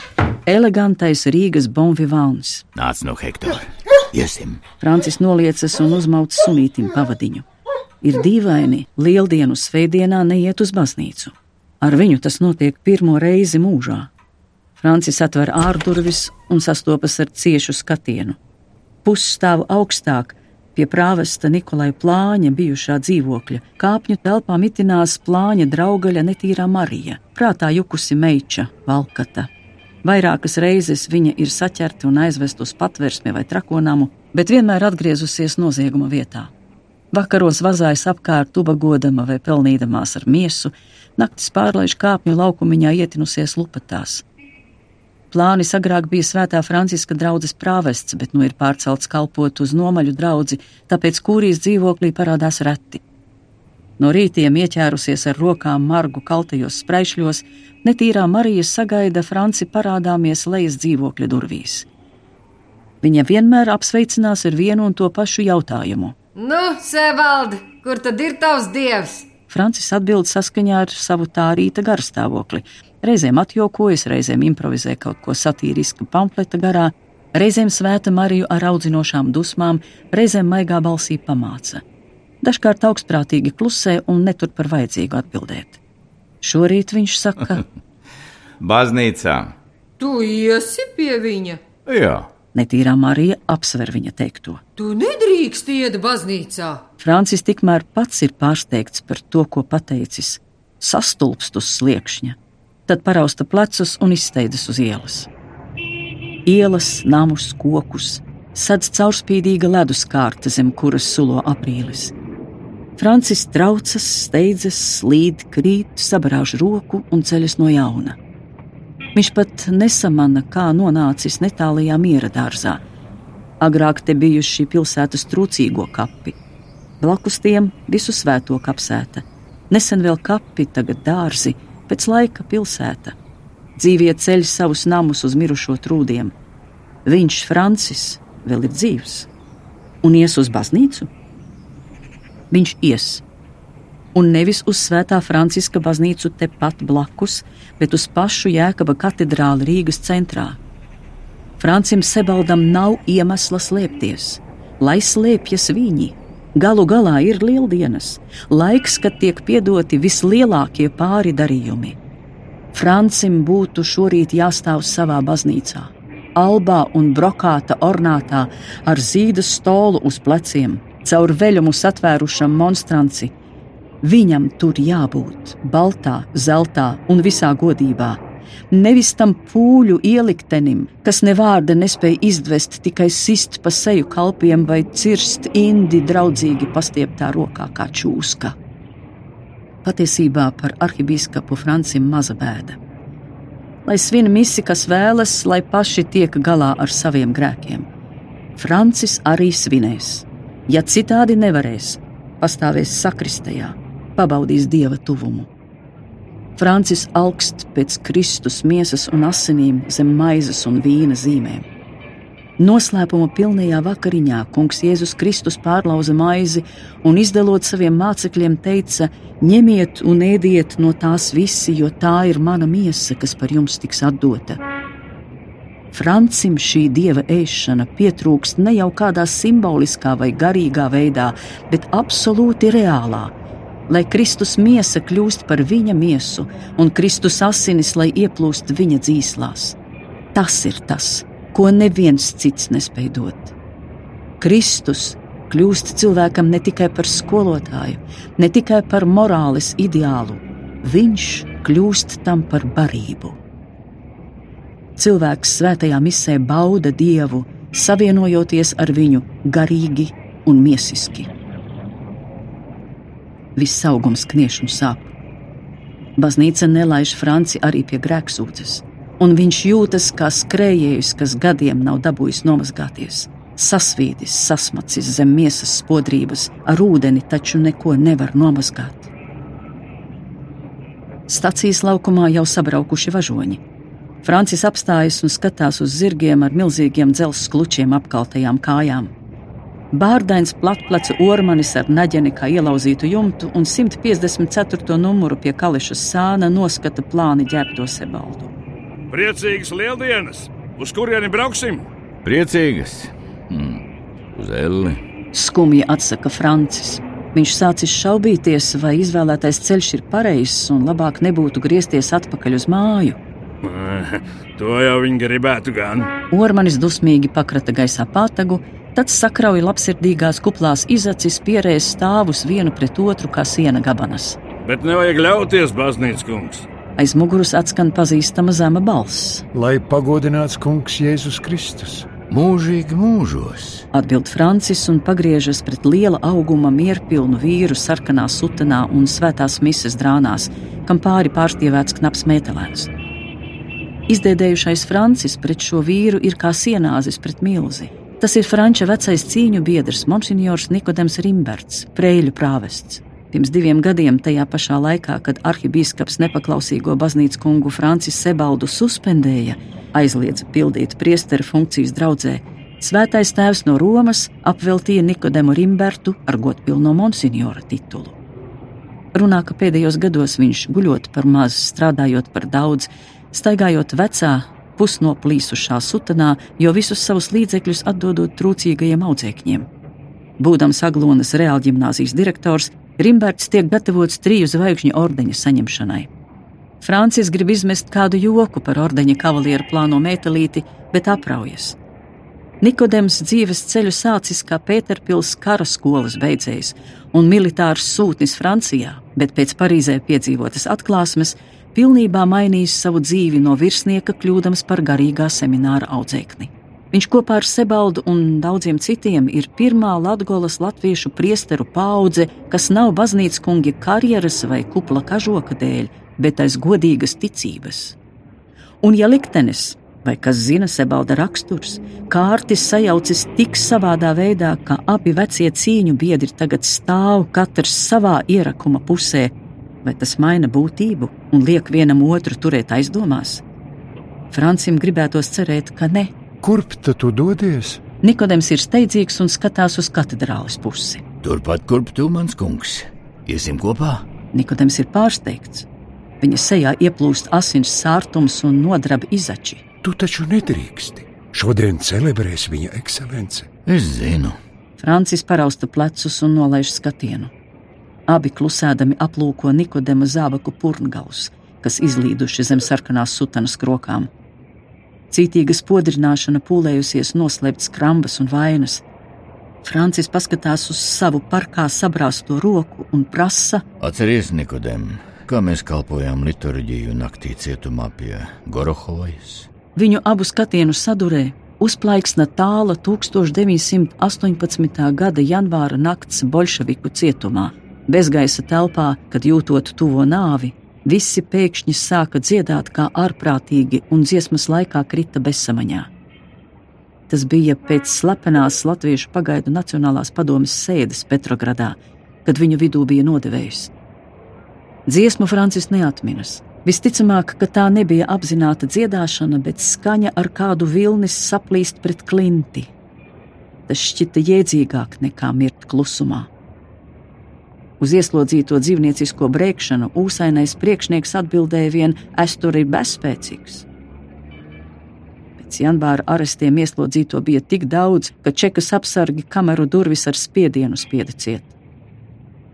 Elegantais Rīgas bonvivāns. Nāc no Hektora. Iesim! Francis noliecas un uzmauc sunītim pavadiņu. Ir dīvaini, lieldienu svētdienā neiet uz baznīcu. Ar viņu tas notiek pirmo reizi mūžā. Francis atver ārdurvis un sastopas ar ciešu skatienu. Pusstāvu augstāk, pie prāvesta Nikolai Plāņa bijušā dzīvokļa, kāpņu telpā mitinās Plāņa draugaļa netīrā Marija, prātā jukusi meiča, valkata. Vairākas reizes viņa ir saķerta un aizvest uz patversmi vai trakonamu, bet vienmēr atgriezusies nozieguma vietā. Vakaros vazājas apkārt, ubagodama vai pelnīdamās ar miesu, naktis pārlaiž kāpņu laukumiņā ietinusies lupatās. Plānis agrāk bija Svētā Franciska draudzes prāvests, bet nu ir pārcelts kalpot uz nomaļu draugu, tāpēc kūrijas dzīvoklī parādās reti. No rītiem ieķērusies ar rokām margu kaltajos spraišļos, netīrā Marija sagaida Franci parādāmies lejas dzīvokļa durvīs. Viņa vienmēr apsveicinās ar vienu un to pašu jautājumu. Nu, Sevaldi, kur tad ir tavs dievs? Francis atbild saskaņā ar savu tā rīta garstāvokli. Reizēm atjokojas, reizēm improvizē kaut ko satīriska pamfleta garā, reizēm svēta Mariju ar audzinošām dusmām, reizēm maigā balsī pamāca. Dažkārt augstprātīgi klusē un netur par vajadzīgu atbildēt. Šorīt viņš saka: Baznīcā! Tu iesi pie viņa! Jā! Netīrā Marija apsver viņa teikto. Tu nedrīkst iet baznīcā! Francis tikmēr pats ir pārsteigts par to, ko pateicis, sastulpst uz sliekšņa, tad parausta plecus un izsteidzas uz ielas. Ielas, namus, kokus, sadz caurspīdīga ledus kārta, zem kuras sulo aprīlis. Francis traucas, steidzas, slīd, krīt, sabrāž roku un ceļas no jauna. Viņš pat nesamana, kā nonācis netālajā miera dārzā. Agrāk te bijuši pilsētas trūcīgo kapi. Blakus tiem visu svēto kapsēta. Nesen vēl kapi, tagad dārzi, pēc laika pilsēta. Dzīvie ceļ savus namus uz mirušo trūdiem. Viņš, Francis, vēl ir dzīvs un ies uz baznīcu. Viņš ies un nevis uz Svētā Franciska baznīcu tepat blakus, bet uz pašu Jēkaba katedrāli Rīgas centrā. Francim Sebaldam nav iemesla slēpties, lai slēpjas viņi. Galu galā ir lieldienas, laiks, kad tiek piedoti vislielākie pāri darījumi. Francim būtu šorīt jāstāv savā baznīcā, albā un brokāta ornātā ar zīdas stolu uz pleciem, caur veļumu satvērušam monstranci, Viņam tur jābūt baltā, zeltā un visā godībā. Nevis tam pūļu ieliktenim, kas ne vārda nespēja izdvest, tikai sist pa seju kalpiem vai cirst indi draudzīgi pastieptā rokā kā čūska. Patiesībā par arhibīskapu Francim maza bēda. Lai svin misi, kas vēlas, lai paši tiek galā ar saviem grēkiem. Francis arī svinēs. Ja citādi nevarēs, pastāvēs sakristējā pabaudīs dieva tuvumu. Francis augst pēc Kristus miesas un asinīm zem maizes un vīna zīmēm. Noslēpuma pilnajā vakariņā kungs Jēzus Kristus pārlauza maizi un izdalot saviem mācekļiem teica: Ņemiet un ēdiet no tās visi, jo tā ir mana miesa, kas par jums tiks atdota. Francim šī dieva ēšana pietrūkst ne jau kādā simboliskā vai garīgā veidā, bet absolūti reālā, lai Kristus miesa kļūst par viņa miesu un Kristus asinis, lai ieplūst viņa dzīslās. Tas ir tas, ko neviens cits nespēj dot. Kristus kļūst cilvēkam ne tikai par skolotāju, ne tikai par morāles ideālu, viņš kļūst tam par barību. Cilvēks svētajā misē bauda Dievu, savienojoties ar viņu garīgi un miesiski viss augums knieš un sāp. Baznīca nelaiž Franci arī pie grēksūdzes, un viņš jūtas kā skrējējs, kas gadiem nav dabūjis nomazgāties. Sasvīdis, sasmacis zem miesas spodrības, ar ūdeni taču neko nevar nomazgāt. Stacijas laukumā jau sabraukuši važoņi. Francis apstājas un skatās uz zirgiem ar milzīgiem dzelzceļa klučiem apkaltajām kājām. Bārdains platpleca ormanis ar naģeni kā ielauzītu jumtu un 154. numuru pie kališas sāna noskata plāni ģērbto sebaldu. Priecīgas lieldienas! Uz kurieni brauksim? Priecīgas! Hmm. Uz Elli! Skumji atsaka Francis. Viņš sācis šaubīties, vai izvēlētais ceļš ir pareizs un labāk nebūtu griezties atpakaļ uz māju. To jau viņi gribētu gan. Ormanis dusmīgi pakrata gaisā pātagu, tad sakrauja labsirdīgās kuplās izacis, pierēs stāvus vienu pret otru kā siena gabanas. Bet nevajag ļauties, baznīcas kungs. Aiz muguras atskan pazīstama zema balss. Lai pagodināts kungs Jēzus Kristus. Mūžīgi mūžos! Atbild Francis un pagriežas pret liela auguma mierpilnu vīru sarkanā sutanā un svētās mises drānās, kam pāri pārstīvēts knaps metālēns. Izdēdējušais Francis pret šo vīru ir kā sienāzis pret milzi. Tas ir Franča vecais cīņu biedrs, Monsignors Nikodems Rimberts, Prēļu prāvests. Pirms diviem gadiem, tajā pašā laikā, kad arhibīskaps nepaklausīgo baznīcas kungu Francis Sebaldu suspendēja, aizliedza pildīt priesteru funkcijas draudzē, Svētais tēvs no Romas apveltīja Nikodemu Rimbertu ar godpilno monsignora titulu. Runā, ka pēdējos gados viņš guļot par maz, strādājot par daudz, staigājot vecā, pusnoplīsušā sutanā, jo visus savus līdzekļus atdodot trūcīgajiem audzēkņiem. Būdams Aglonas reāla gimnāzijas direktors, Rimberts tiek gatavots triju zvaigžņu ordeņa saņemšanai. Francis grib izmest kādu joku par ordeņa kavalieru plāno metālīti, bet apraujas. Nikodems dzīves ceļu sācis kā Pēterpils kara skolas beidzējs un militārs sūtnis Francijā, bet pēc Parīzē piedzīvotas atklāsmes pilnībā mainījis savu dzīvi no virsnieka, kļūdams par garīgā semināra audzēkni. Viņš kopā ar Sebaldu un daudziem citiem ir pirmā Latvijas latviešu priesteru paudze, kas nav baznīcas kungi karjeras vai kupla kažoka dēļ, bet aiz godīgas ticības. Un ja liktenis, vai kas zina Sebalda raksturs, kārtis sajaucis tik savādā veidā, ka abi vecie cīņu biedri tagad stāv katrs savā ierakuma pusē, vai tas maina būtību un liek vienam otru turēt aizdomās? Francim gribētos cerēt, ka ne. Kurp tad tu dodies? Nikodems ir steidzīgs un skatās uz katedrāles pusi. Turpat, kurp tu, mans kungs? Iesim kopā? Nikodems ir pārsteigts. Viņa sejā ieplūst asins sārtums un nodraba izači. Tu taču nedrīksti. Šodien celebrēs viņa ekscelence. Es zinu. Francis parausta plecus un nolaiž skatienu. Abi klusēdami aplūko Nikodema zābaku purngalus, kas izlīduši zem sarkanās sutanas krokām. Cītīga spodrināšana pūlējusies noslēpt skrambas un vainas. Francis paskatās uz savu parkā sabrāzto roku un prasa: Atceries, Nikodem, kā mēs kalpojām liturģiju naktī cietumā pie Gorohojas? Viņu abu skatienu sadurē uzplaiksna tāla 1918. gada janvāra nakts Bolševiku cietumā, bezgaisa telpā, kad jūtot tuvo nāvi, Visi pēkšņi sāka dziedāt kā ārprātīgi, un dziesmas laikā krita bezsamaņā. Tas bija pēc slepenās Latviešu pagaidu Nacionālās padomes sēdes Petrogradā, kad viņu vidū bija nodevējis. Dziesmu Francis neatminas. Visticamāk, ka tā nebija apzināta dziedāšana, bet skaņa ar kādu vilnis saplīst pret klinti. Tas šķita jēdzīgāk nekā mirt klusumā. Uz ieslodzīto dzīvniecisko brēkšanu ūsainais priekšnieks atbildēja vien: Es tur ir bezspēcīgs. Pēc janvāra arestiem ieslodzīto bija tik daudz, ka čekas apsargi kameru durvis ar spiedienu spieda ciet.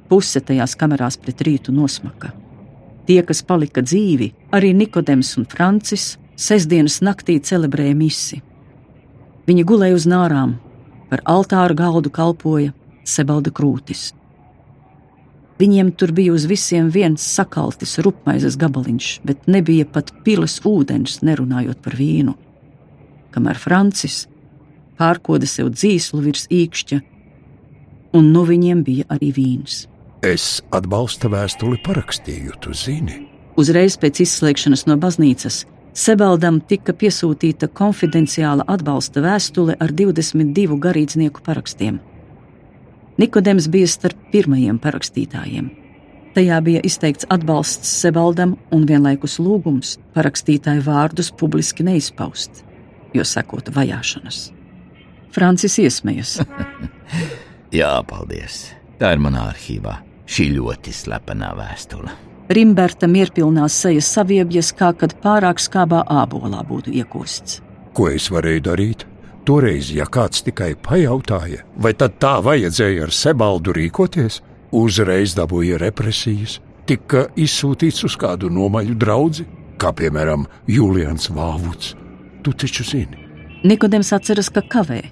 Puse tajās kamerās pret rītu nosmaka. Tie, kas palika dzīvi, arī Nikodems un Francis, sestdienas naktī celebrēja misi. Viņi gulēja uz nārām, par altāru galdu kalpoja Sebalda krūtis. Viņiem tur bija uz visiem viens sakaltis rupmaizes gabaliņš, bet nebija pat pilas ūdens, nerunājot par vīnu. Kamēr Francis pārkoda sev dzīslu virs īkšķa, un nu viņiem bija arī vīns. Es atbalsta vēstuli parakstīju, tu zini. Uzreiz pēc izslēgšanas no baznīcas Sebaldam tika piesūtīta konfidenciāla atbalsta vēstule ar 22 garīdznieku parakstiem. Nikodems bija starp pirmajiem parakstītājiem. Tajā bija izteikts atbalsts Sebaldam un vienlaikus lūgums parakstītāju vārdus publiski neizpaust, jo sekotu vajāšanas. Francis iesmējas. Jā, paldies. Tā ir manā arhīvā. Šī ļoti slepenā vēstule. Rimberta mierpilnās sejas saviebjas, kā kad pārāk skābā ābolā būtu iekosts. Ko es varēju darīt? Toreiz, ja kāds tikai pajautāja, vai tad tā vajadzēja ar Sebaldu rīkoties, uzreiz dabūja represijas, tika izsūtīts uz kādu nomaļu draugu, kā piemēram Julians Vāvuts. Tu taču zini. Nikodems atceras, ka kavē.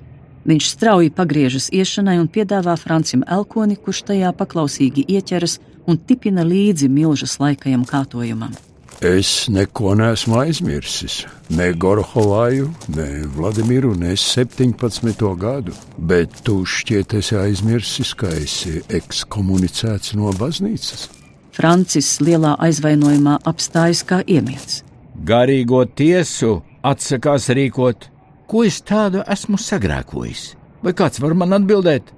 Viņš strauji pagriežas iešanai un piedāvā Francim Elkoni, kurš tajā paklausīgi ieķeras un tipina līdzi milžas laikajam kārtojumam. Es neko neesmu aizmirsis. Ne Gorhovāju, ne Vladimiru, ne 17. gadu. Bet tu šķiet esi aizmirsis, ka esi ekskomunicēts no baznīcas. Francis lielā aizvainojumā apstājas kā iemiets. Garīgo tiesu atsakās rīkot. Ko es tādu esmu sagrēkojis? Vai kāds var man atbildēt?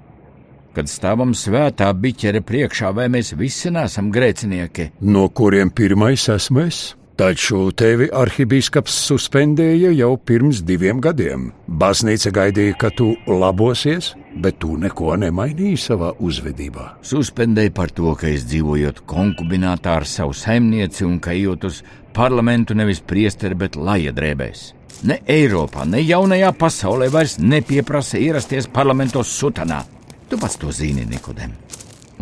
Kad stāvam svētā biķere priekšā, vai mēs visi nesam grēcinieki? No kuriem pirmais esmu es? Taču tevi arhibīskaps suspendēja jau pirms diviem gadiem. Baznīca gaidīja, ka tu labosies, bet tu neko nemainīji savā uzvedībā. Suspendēja par to, ka es dzīvojot konkubinātā ar savu saimnieci un ka ejot uz parlamentu nevis priesteri, bet laja drēbēs. Ne Eiropā, ne jaunajā pasaulē vairs nepieprasa ierasties parlamentos sutanā. Tu pats to zini, Nikodem.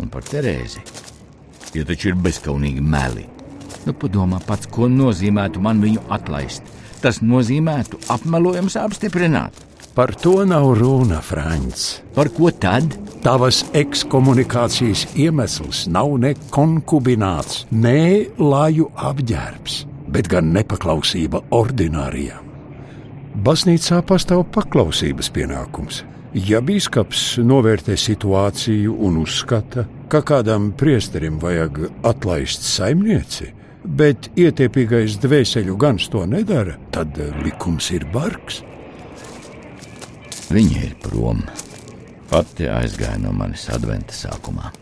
Un par Terēzi. Jo taču ir bezskaunīgi meli. Nu, padomā pats, ko nozīmētu man viņu atlaist. Tas nozīmētu apmelojums apstiprināt. Par to nav runa, Frančs. Par ko tad? Tavas ekskomunikācijas iemesls nav ne konkubināts, ne laju apģērbs, bet gan nepaklausība ordinārijam. Baznīcā pastāv paklausības pienākums. Ja biskups novērtē situāciju un uzskata, ka kādam priesterim vajag atlaist saimnieci, bet ietiepīgais dvēseļu gans to nedara, tad likums ir bargs. Viņa ir prom. Pati aizgāja no manis adventa sākumā.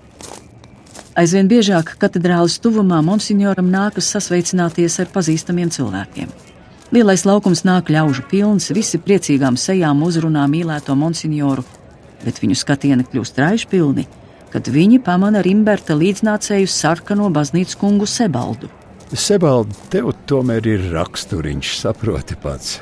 Aizvien biežāk katedrālis tuvumā monsignoram nākas sasveicināties ar pazīstamiem cilvēkiem. Lielais laukums nāk ļaužu pilns, visi priecīgām sejām uzrunā mīlēto monsignoru, bet viņu skatieni kļūst raišpilni, kad viņi pamana Rimberta līdznācēju sarkano baznīcas kungu Sebaldu. Sebaldi, tev tomēr ir raksturiņš, saproti pats.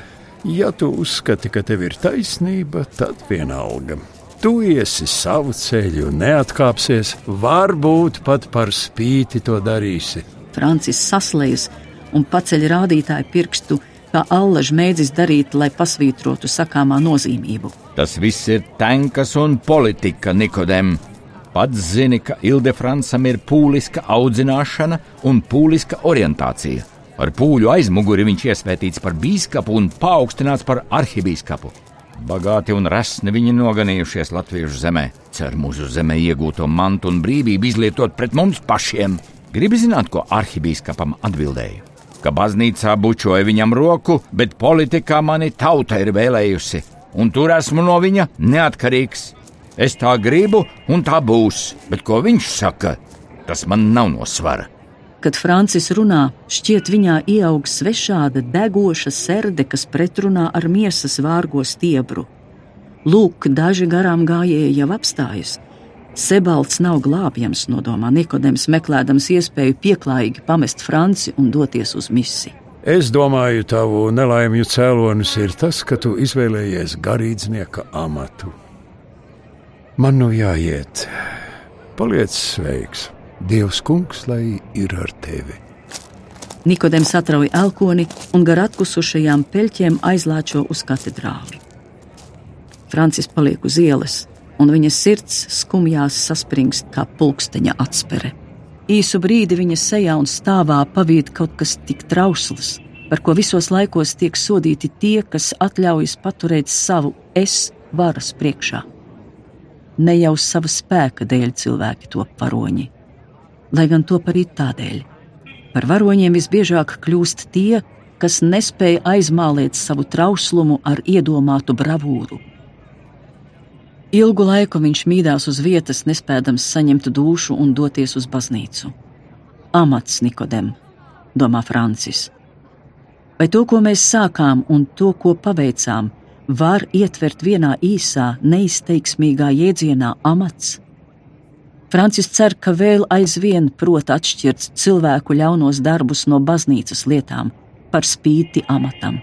Ja tu uzskati, ka tev ir taisnība, tad vienalga. Tu iesi savu ceļu, neatkāpsies, varbūt pat par spīti to darīsi. Francis saslējas un paceļ rādītāju pirkstu, kā allaž mēdzis darīt, lai pasvītrotu sakāmā nozīmību. Tas viss ir tankas un politika, Nikodem. Pats zini, ka Ildefransam ir pūliska audzināšana un pūliska orientācija. Ar pūļu aizmuguri viņš iesvētīts par biskupu un paaugstināts par arhibīskapu. Bagāti un resni viņi noganījušies Latviešu zemē, cer mūsu zemē iegūto mantu un brīvību izlietot pret mums pašiem. Gribi zināt, ko arhibīskapam atbildēju? Ka baznīcā bučoja viņam roku, bet politikā mani tauta ir vēlējusi, un tur esmu no viņa neatkarīgs. Es tā gribu, un tā būs, bet ko viņš saka, tas man nav no svara. Kad Francis runā, šķiet viņā ieaug svešāda degoša serde, kas pretrunā ar miesas vārgo stiebru. Lūk, daži garām gājēji jau apstājas. Sebalts nav glābjams, nodomā Nikodems, meklējams iespēju pieklājīgi pamest Franci un doties uz misiju. Es domāju, tavu nelaimju cēlonis ir tas, ka tu izvēlējies garīdznieka amatu. Man nu jāiet. Paliec sveiks. Dievs, kungs, lai ir ar tevi. Nikodems atrauj elkoni un gar atkusušajām peļķiem aizlāčo uz katedrāli. Francis paliek uz ielas, un viņa sirds skumjās saspringst kā pulksteņa atspere. Īsu brīdi viņa sejā un stāvā pavīd kaut kas tik trausls, par ko visos laikos tiek sodīti tie, kas atļaujas paturēt savu es varas priekšā. Ne jau sava spēka dēļ cilvēki top varoņi, lai gan top arī tādēļ. Par varoņiem visbiežāk kļūst tie, kas nespēja aizmālēt savu trauslumu ar iedomātu bravūru. Ilgu laiku viņš mīdās uz vietas, nespēdams saņemt dušu un doties uz baznīcu. amats, Nikodem, domā Francis. Vai to, ko mēs sākām un to, ko paveicām, var ietvert vienā īsā, neizteiksmīgā jēdzienā amats? Francis cer, ka vēl aizvien prot atšķirt cilvēku ļaunos darbus no baznīcas lietām, par spīti amatam.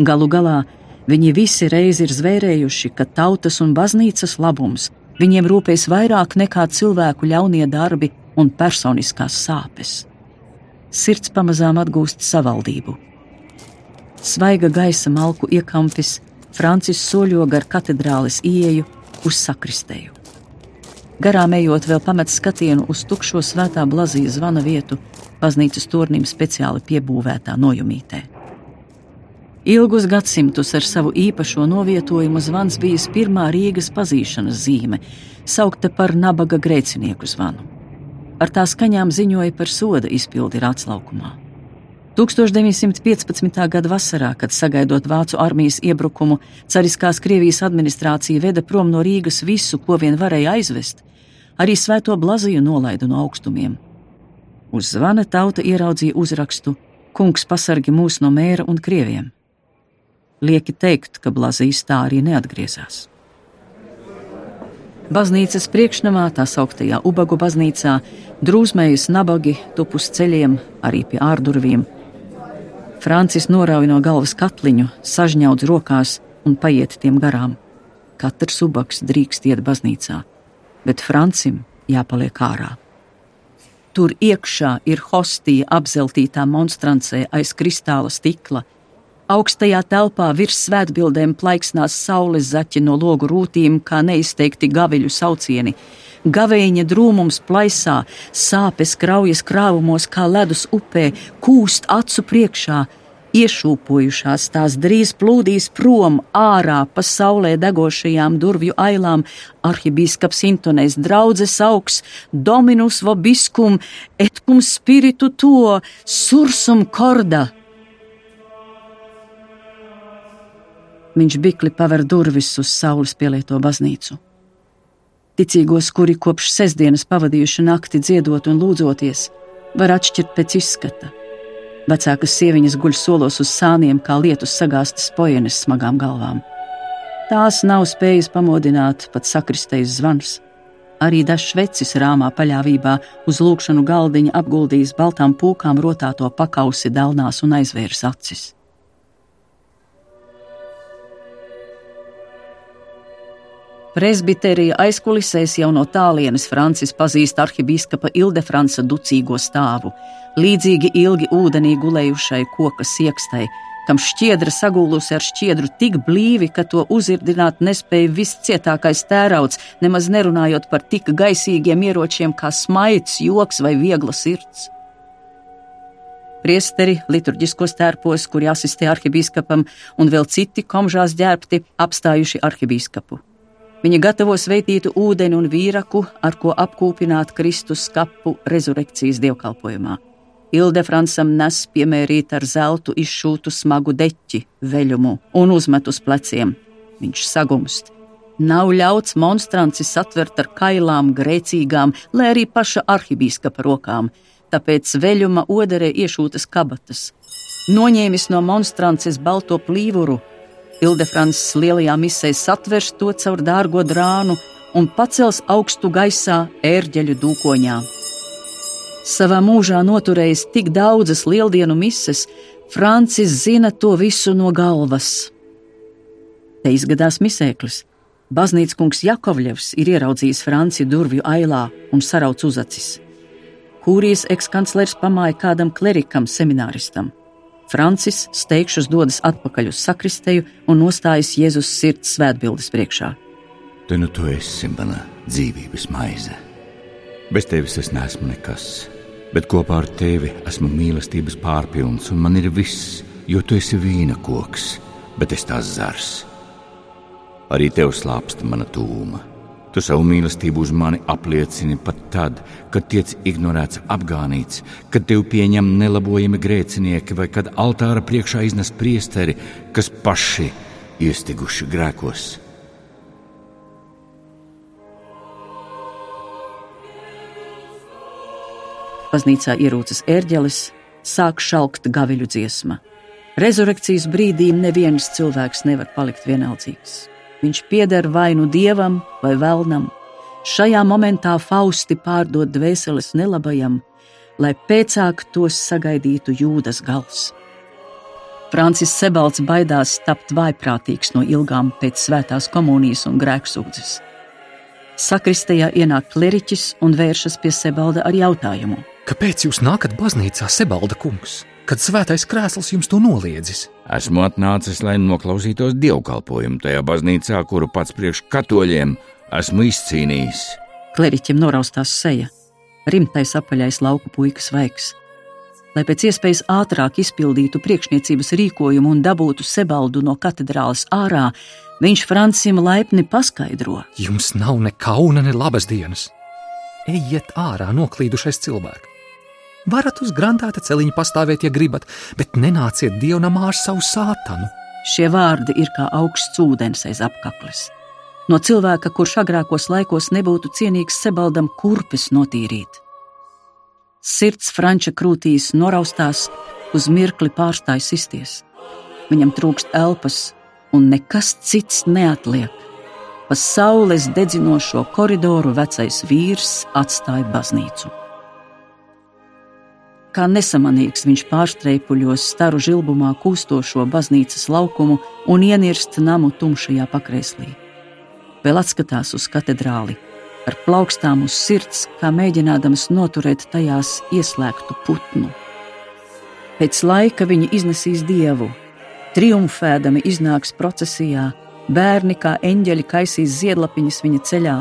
Galu galā viņi visi reiz ir zvērējuši, ka tautas un baznīcas labums viņiem rūpēs vairāk nekā cilvēku ļaunie darbi un personiskās sāpes. Sirds pamazām atgūst savaldību. Svaiga gaisa malku iekampis, Francis soļo gar katedrāles ieeju uz sakristēju. Garām ejot, vēl pamet skatienu uz tukšo svētā blazīja zvana vietu, baznīcas tornim speciāli piebūvētā nojumītē. Ilgus gadsimtus ar savu īpašo novietojumu zvans bijis pirmā Rīgas pazīšanas zīme, saukta par nabaga grēcinieku zvanu. Ar tā skaņām ziņoja par soda izpildi Rāclaukumā. 1915. gada vasarā, kad sagaidot vācu armijas iebrukumu, cariskās Krievijas administrācija veda prom no Rīgas visu, ko vien varēja aizvest, arī svēto blaziju nolaida no augstumiem. Uz zvana tauta ieraudzīja uzrakstu: Kungs pasargi mūs no mēra un krieviem. Lieki teikt, ka blazīs tā arī neatgriezās. Baznīcas priekšnamā, tā sauktajā Ubagu baznīcā, drūzmējas nabagi tupus ceļiem, arī pie ārdurvīm. Francis norauj no galvas katliņu, sažņaudz rokās un paiet tiem garām. Katrs ubaks drīkst iet baznīcā, bet Francim jāpaliek ārā. Tur iekšā ir hostija apzeltītā monstrancē aiz kristāla stikla. Augstajā telpā virs svētbildēm plaiksnās saules zaķi no logu rūtīm, kā neizteikti gaviļu saucieni. Gavēņa drūmums plaisā, sāpes kraujas krāvumos kā ledus upē, kūst acu priekšā, Iešūpojušās tās drīz plūdīs prom ārā pa saulē degošajām durvju ailām. Arhibīskaps intonēs draudzes augs, dominus vobiskum, et cum spiritu to, sursum korda. Viņš bikli paver durvis uz saules pielieto baznīcu. Ticīgos, kuri kopš sestdienas pavadījuši nakti dziedot un lūdzoties, var atšķirt pēc izskata Vecākas sieviņas guļ solos uz sāniem, kā lietus sagāstas pojenes smagām galvām. Tās nav spējas pamodināt pat sakristejas zvans. Arī dažs vecis rāmā paļāvībā uz lūkšanu galdiņa apguldījis baltām pūkām rotāto pakausi delnās un aizvērs acis. Presbiterija aizkulisēs jau no tālienes Francis pazīst arhibīskapa Ildefranca ducīgo stāvu, līdzīgi ilgi ūdenī gulējušai koka siekstai, kam šķiedra sagūlusi ar šķiedru tik blīvi, ka to uzirdināt nespēja viscietākais tērauds, nemaz nerunājot par tik gaisīgiem ieročiem kā smaids, joks vai viegla sirds. Priesteri liturģiskos tērpos, kuri asistē arhibīskapam, un vēl citi komžās ģērbti, apstājuši arhibīskapu. Viņa gatavo sveitītu ūdeni un vīraku, ar ko apkūpināt Kristus kapu rezurekcijas dievkalpojumā. Ildefransam nes piemērīt ar zeltu izšūtu smagu deķi, veļumu un uzmet uz pleciem. Viņš sagumst. Nav ļauts monstranci satvert ar kailām, grēcīgām, lai arī paša arhibīskapa rokām, tāpēc veļuma oderē iešūtas kabatas. Noņēmis no monstrances balto plīvuru, Ildefrans lielajā misē satvers to caur dārgo drānu un pacels augstu gaisā ērģeļu dūkoņā. Savā mūžā noturējis tik daudzas lieldienu mises, Francis zina to visu no galvas. Te izgadās misēklis. Baznīcas kungs Jakovļevs ir ieraudzījis Franciju durvju ailā un sarauc uzacis. Kūrijas ekskanclers pamāja kādam klerikam semināristam. Francis steigšus dodas atpakaļ uz sakristēju un nostājas Jēzus sirds svētbildes priekšā. Tu nu tu esi mana dzīvības maize. Bez tevis es neesmu nekas, bet kopā ar tevi esmu mīlestības pārpilns, un man ir viss, jo tu esi vīna koks, bet es tās zars. Arī tev slāpst mana tūma Tu savu mīlestību uz mani apliecini pat tad, kad tiec ignorēts, apgānīts, kad tev pieņem nelabojami grēcinieki vai kad altāra priekšā iznes priesteri, kas paši iestiguši grēkos. Baznīcā ierūcas ērģelis, sāk šalkt gaviļu dziesma. Rezurekcijas brīdī neviens cilvēks nevar palikt vienaldzīgs. Viņš pieder vai nu dievam vai vēlnam. Šajā momentā Fausti pārdod dvēseles nelabajam, lai pēcāk tos sagaidītu jūdas gals. Francis Sebalds baidās tapt vaiprātīgs no ilgām pēc svētās komunijas un grēksūdzes. Sakristējā ienāk kleriķis un vēršas pie Sebalda ar jautājumu: Kāpēc jūs nākat baznīcā, Sebalda kungs, kad svētais krēsls jums to noliedzis? Esmu atnācis, lai noklausītos dievkalpojumu tajā baznīcā, kuru pats priekš katoļiem esmu izcīnījis. Kleriķim noraustās seja, rimtais apaļais lauku puikas vaigs lai pēc iespējas ātrāk izpildītu priekšniecības rīkojumu un dabūtu Sebaldu no katedrāles ārā, viņš Francim laipni paskaidro: Jums nav ne kauna, ne labas dienas. Ejiet ārā, noklīdušais cilvēks. Varat uz grandāta celiņa pastāvēt, ja gribat, bet nenāciet dievnamā ar savu sātanu. Šie vārdi ir kā augsts ūdens aiz apakles. No cilvēka, kurš agrākos laikos nebūtu cienīgs Sebaldam kurpes notīrīt. Sirds Franča krūtīs noraustās, uz mirkli pārstāja sisties. Viņam trūkst elpas, un nekas cits neatliek. Pa saules dedzinošo koridoru vecais vīrs atstāja baznīcu. Kā nesamanīgs viņš pārstreipuļos staru žilbumā kūstošo baznīcas laukumu un ienirst namu tumšajā pakrēslī. Vēl atskatās uz katedrāli, ar plaukstām uz sirds, kā mēģinādams noturēt tajās ieslēgtu putnu. Pēc laika viņi iznesīs dievu, triumfēdami iznāks procesijā, bērni kā eņģeļi kaisīs ziedlapiņas viņa ceļā,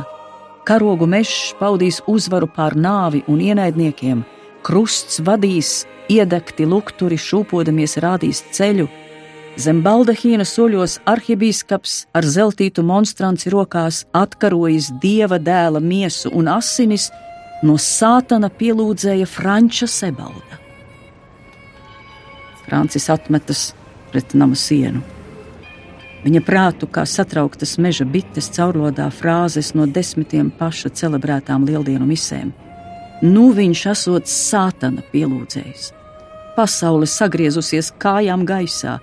karogu mežs paudīs uzvaru pār nāvi un ienaidniekiem, krusts vadīs, iedegti lukturi šūpodamies rādīs ceļu, Zem baldahīna soļos arhibīskaps ar zeltītu monstranci rokās atkarojis dieva dēla miesu un asinis, no sātana pielūdzēja Franča Sebalda. Francis atmetas pret nama sienu. Viņa prātu kā satrauktas meža bites caurlodā frāzes no desmitiem paša celebrētām lieldienu misēm. Nu viņš esot sātana pielūdzējs. Pasaule sagriezusies kājām gaisā,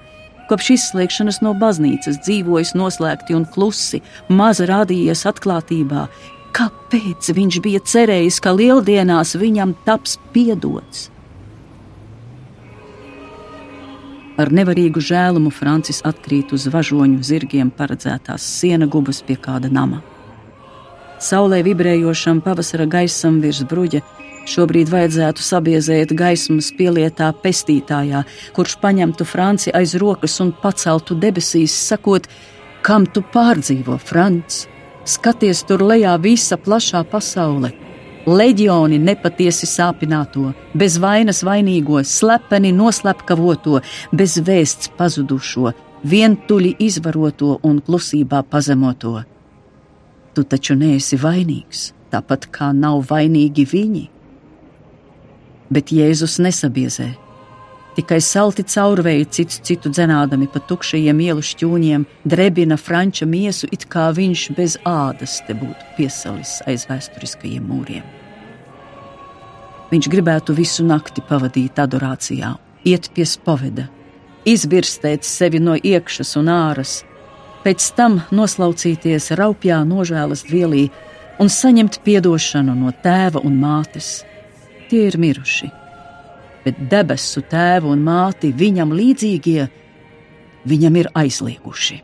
Kopš izslēgšanas no baznīcas dzīvojis noslēgti un klusi, maz rādījies atklātībā. Kāpēc viņš bija cerējis, ka lieldienās viņam taps piedots? Ar nevarīgu žēlumu Francis atkrīt uz važoņu zirgiem paredzētās siena gubas pie kāda nama. Saulē vibrējošam pavasara gaisam virs bruģa Šobrīd vajadzētu sabiezēt gaismas pielietā pestītājā, kurš paņemtu Franci aiz rokas un paceltu debesīs, sakot, kam tu pārdzīvo, Franci? Skaties tur lejā visa plašā pasaule. Leģioni nepatiesi sāpināto, bez vainas vainīgo, slepeni noslepkavoto, bez vēsts pazudušo, vientuļi izvaroto un klusībā pazemoto. Tu taču neesi vainīgs, tāpat kā nav vainīgi viņi bet Jēzus nesabiezē. Tikai salti caurvēji cits citu dzenādami pa tukšajiem ielu šķūņiem, drebina franča miesu, it kā viņš bez ādas te būtu piesalis aiz vēsturiskajiem mūriem. Viņš gribētu visu nakti pavadīt adorācijā, iet pie spoveda, izbirstēt sevi no iekšas un āras, pēc tam noslaucīties raupjā nožēlas vielī un saņemt piedošanu no tēva un mātes tie ir miruši, bet debesu tēvu un māti viņam līdzīgie viņam ir aizlieguši.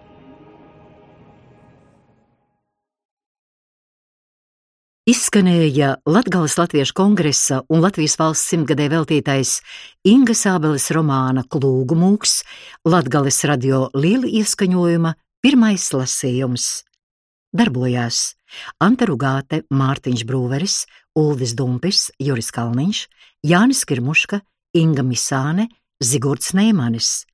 Izskanēja Latvijas Latviešu kongresa un Latvijas valsts simtgadē veltītais Inga Sābeles romāna Klūgu mūks, Latvijas radio liela ieskaņojuma pirmais lasījums. Darbojās Anta Rugāte, Mārtiņš Brūveris, Ulvis Dumpis, Juris Kalniņš, Jānis Kirmuška, Inga Misāne, Zigurds Neimanis,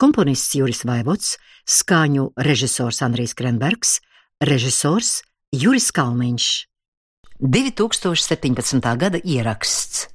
komponists Juris Vaivots, skaņu režisors Andrijs Krenbergs, režisors Juris Kalniņš. 2017. gada ieraksts.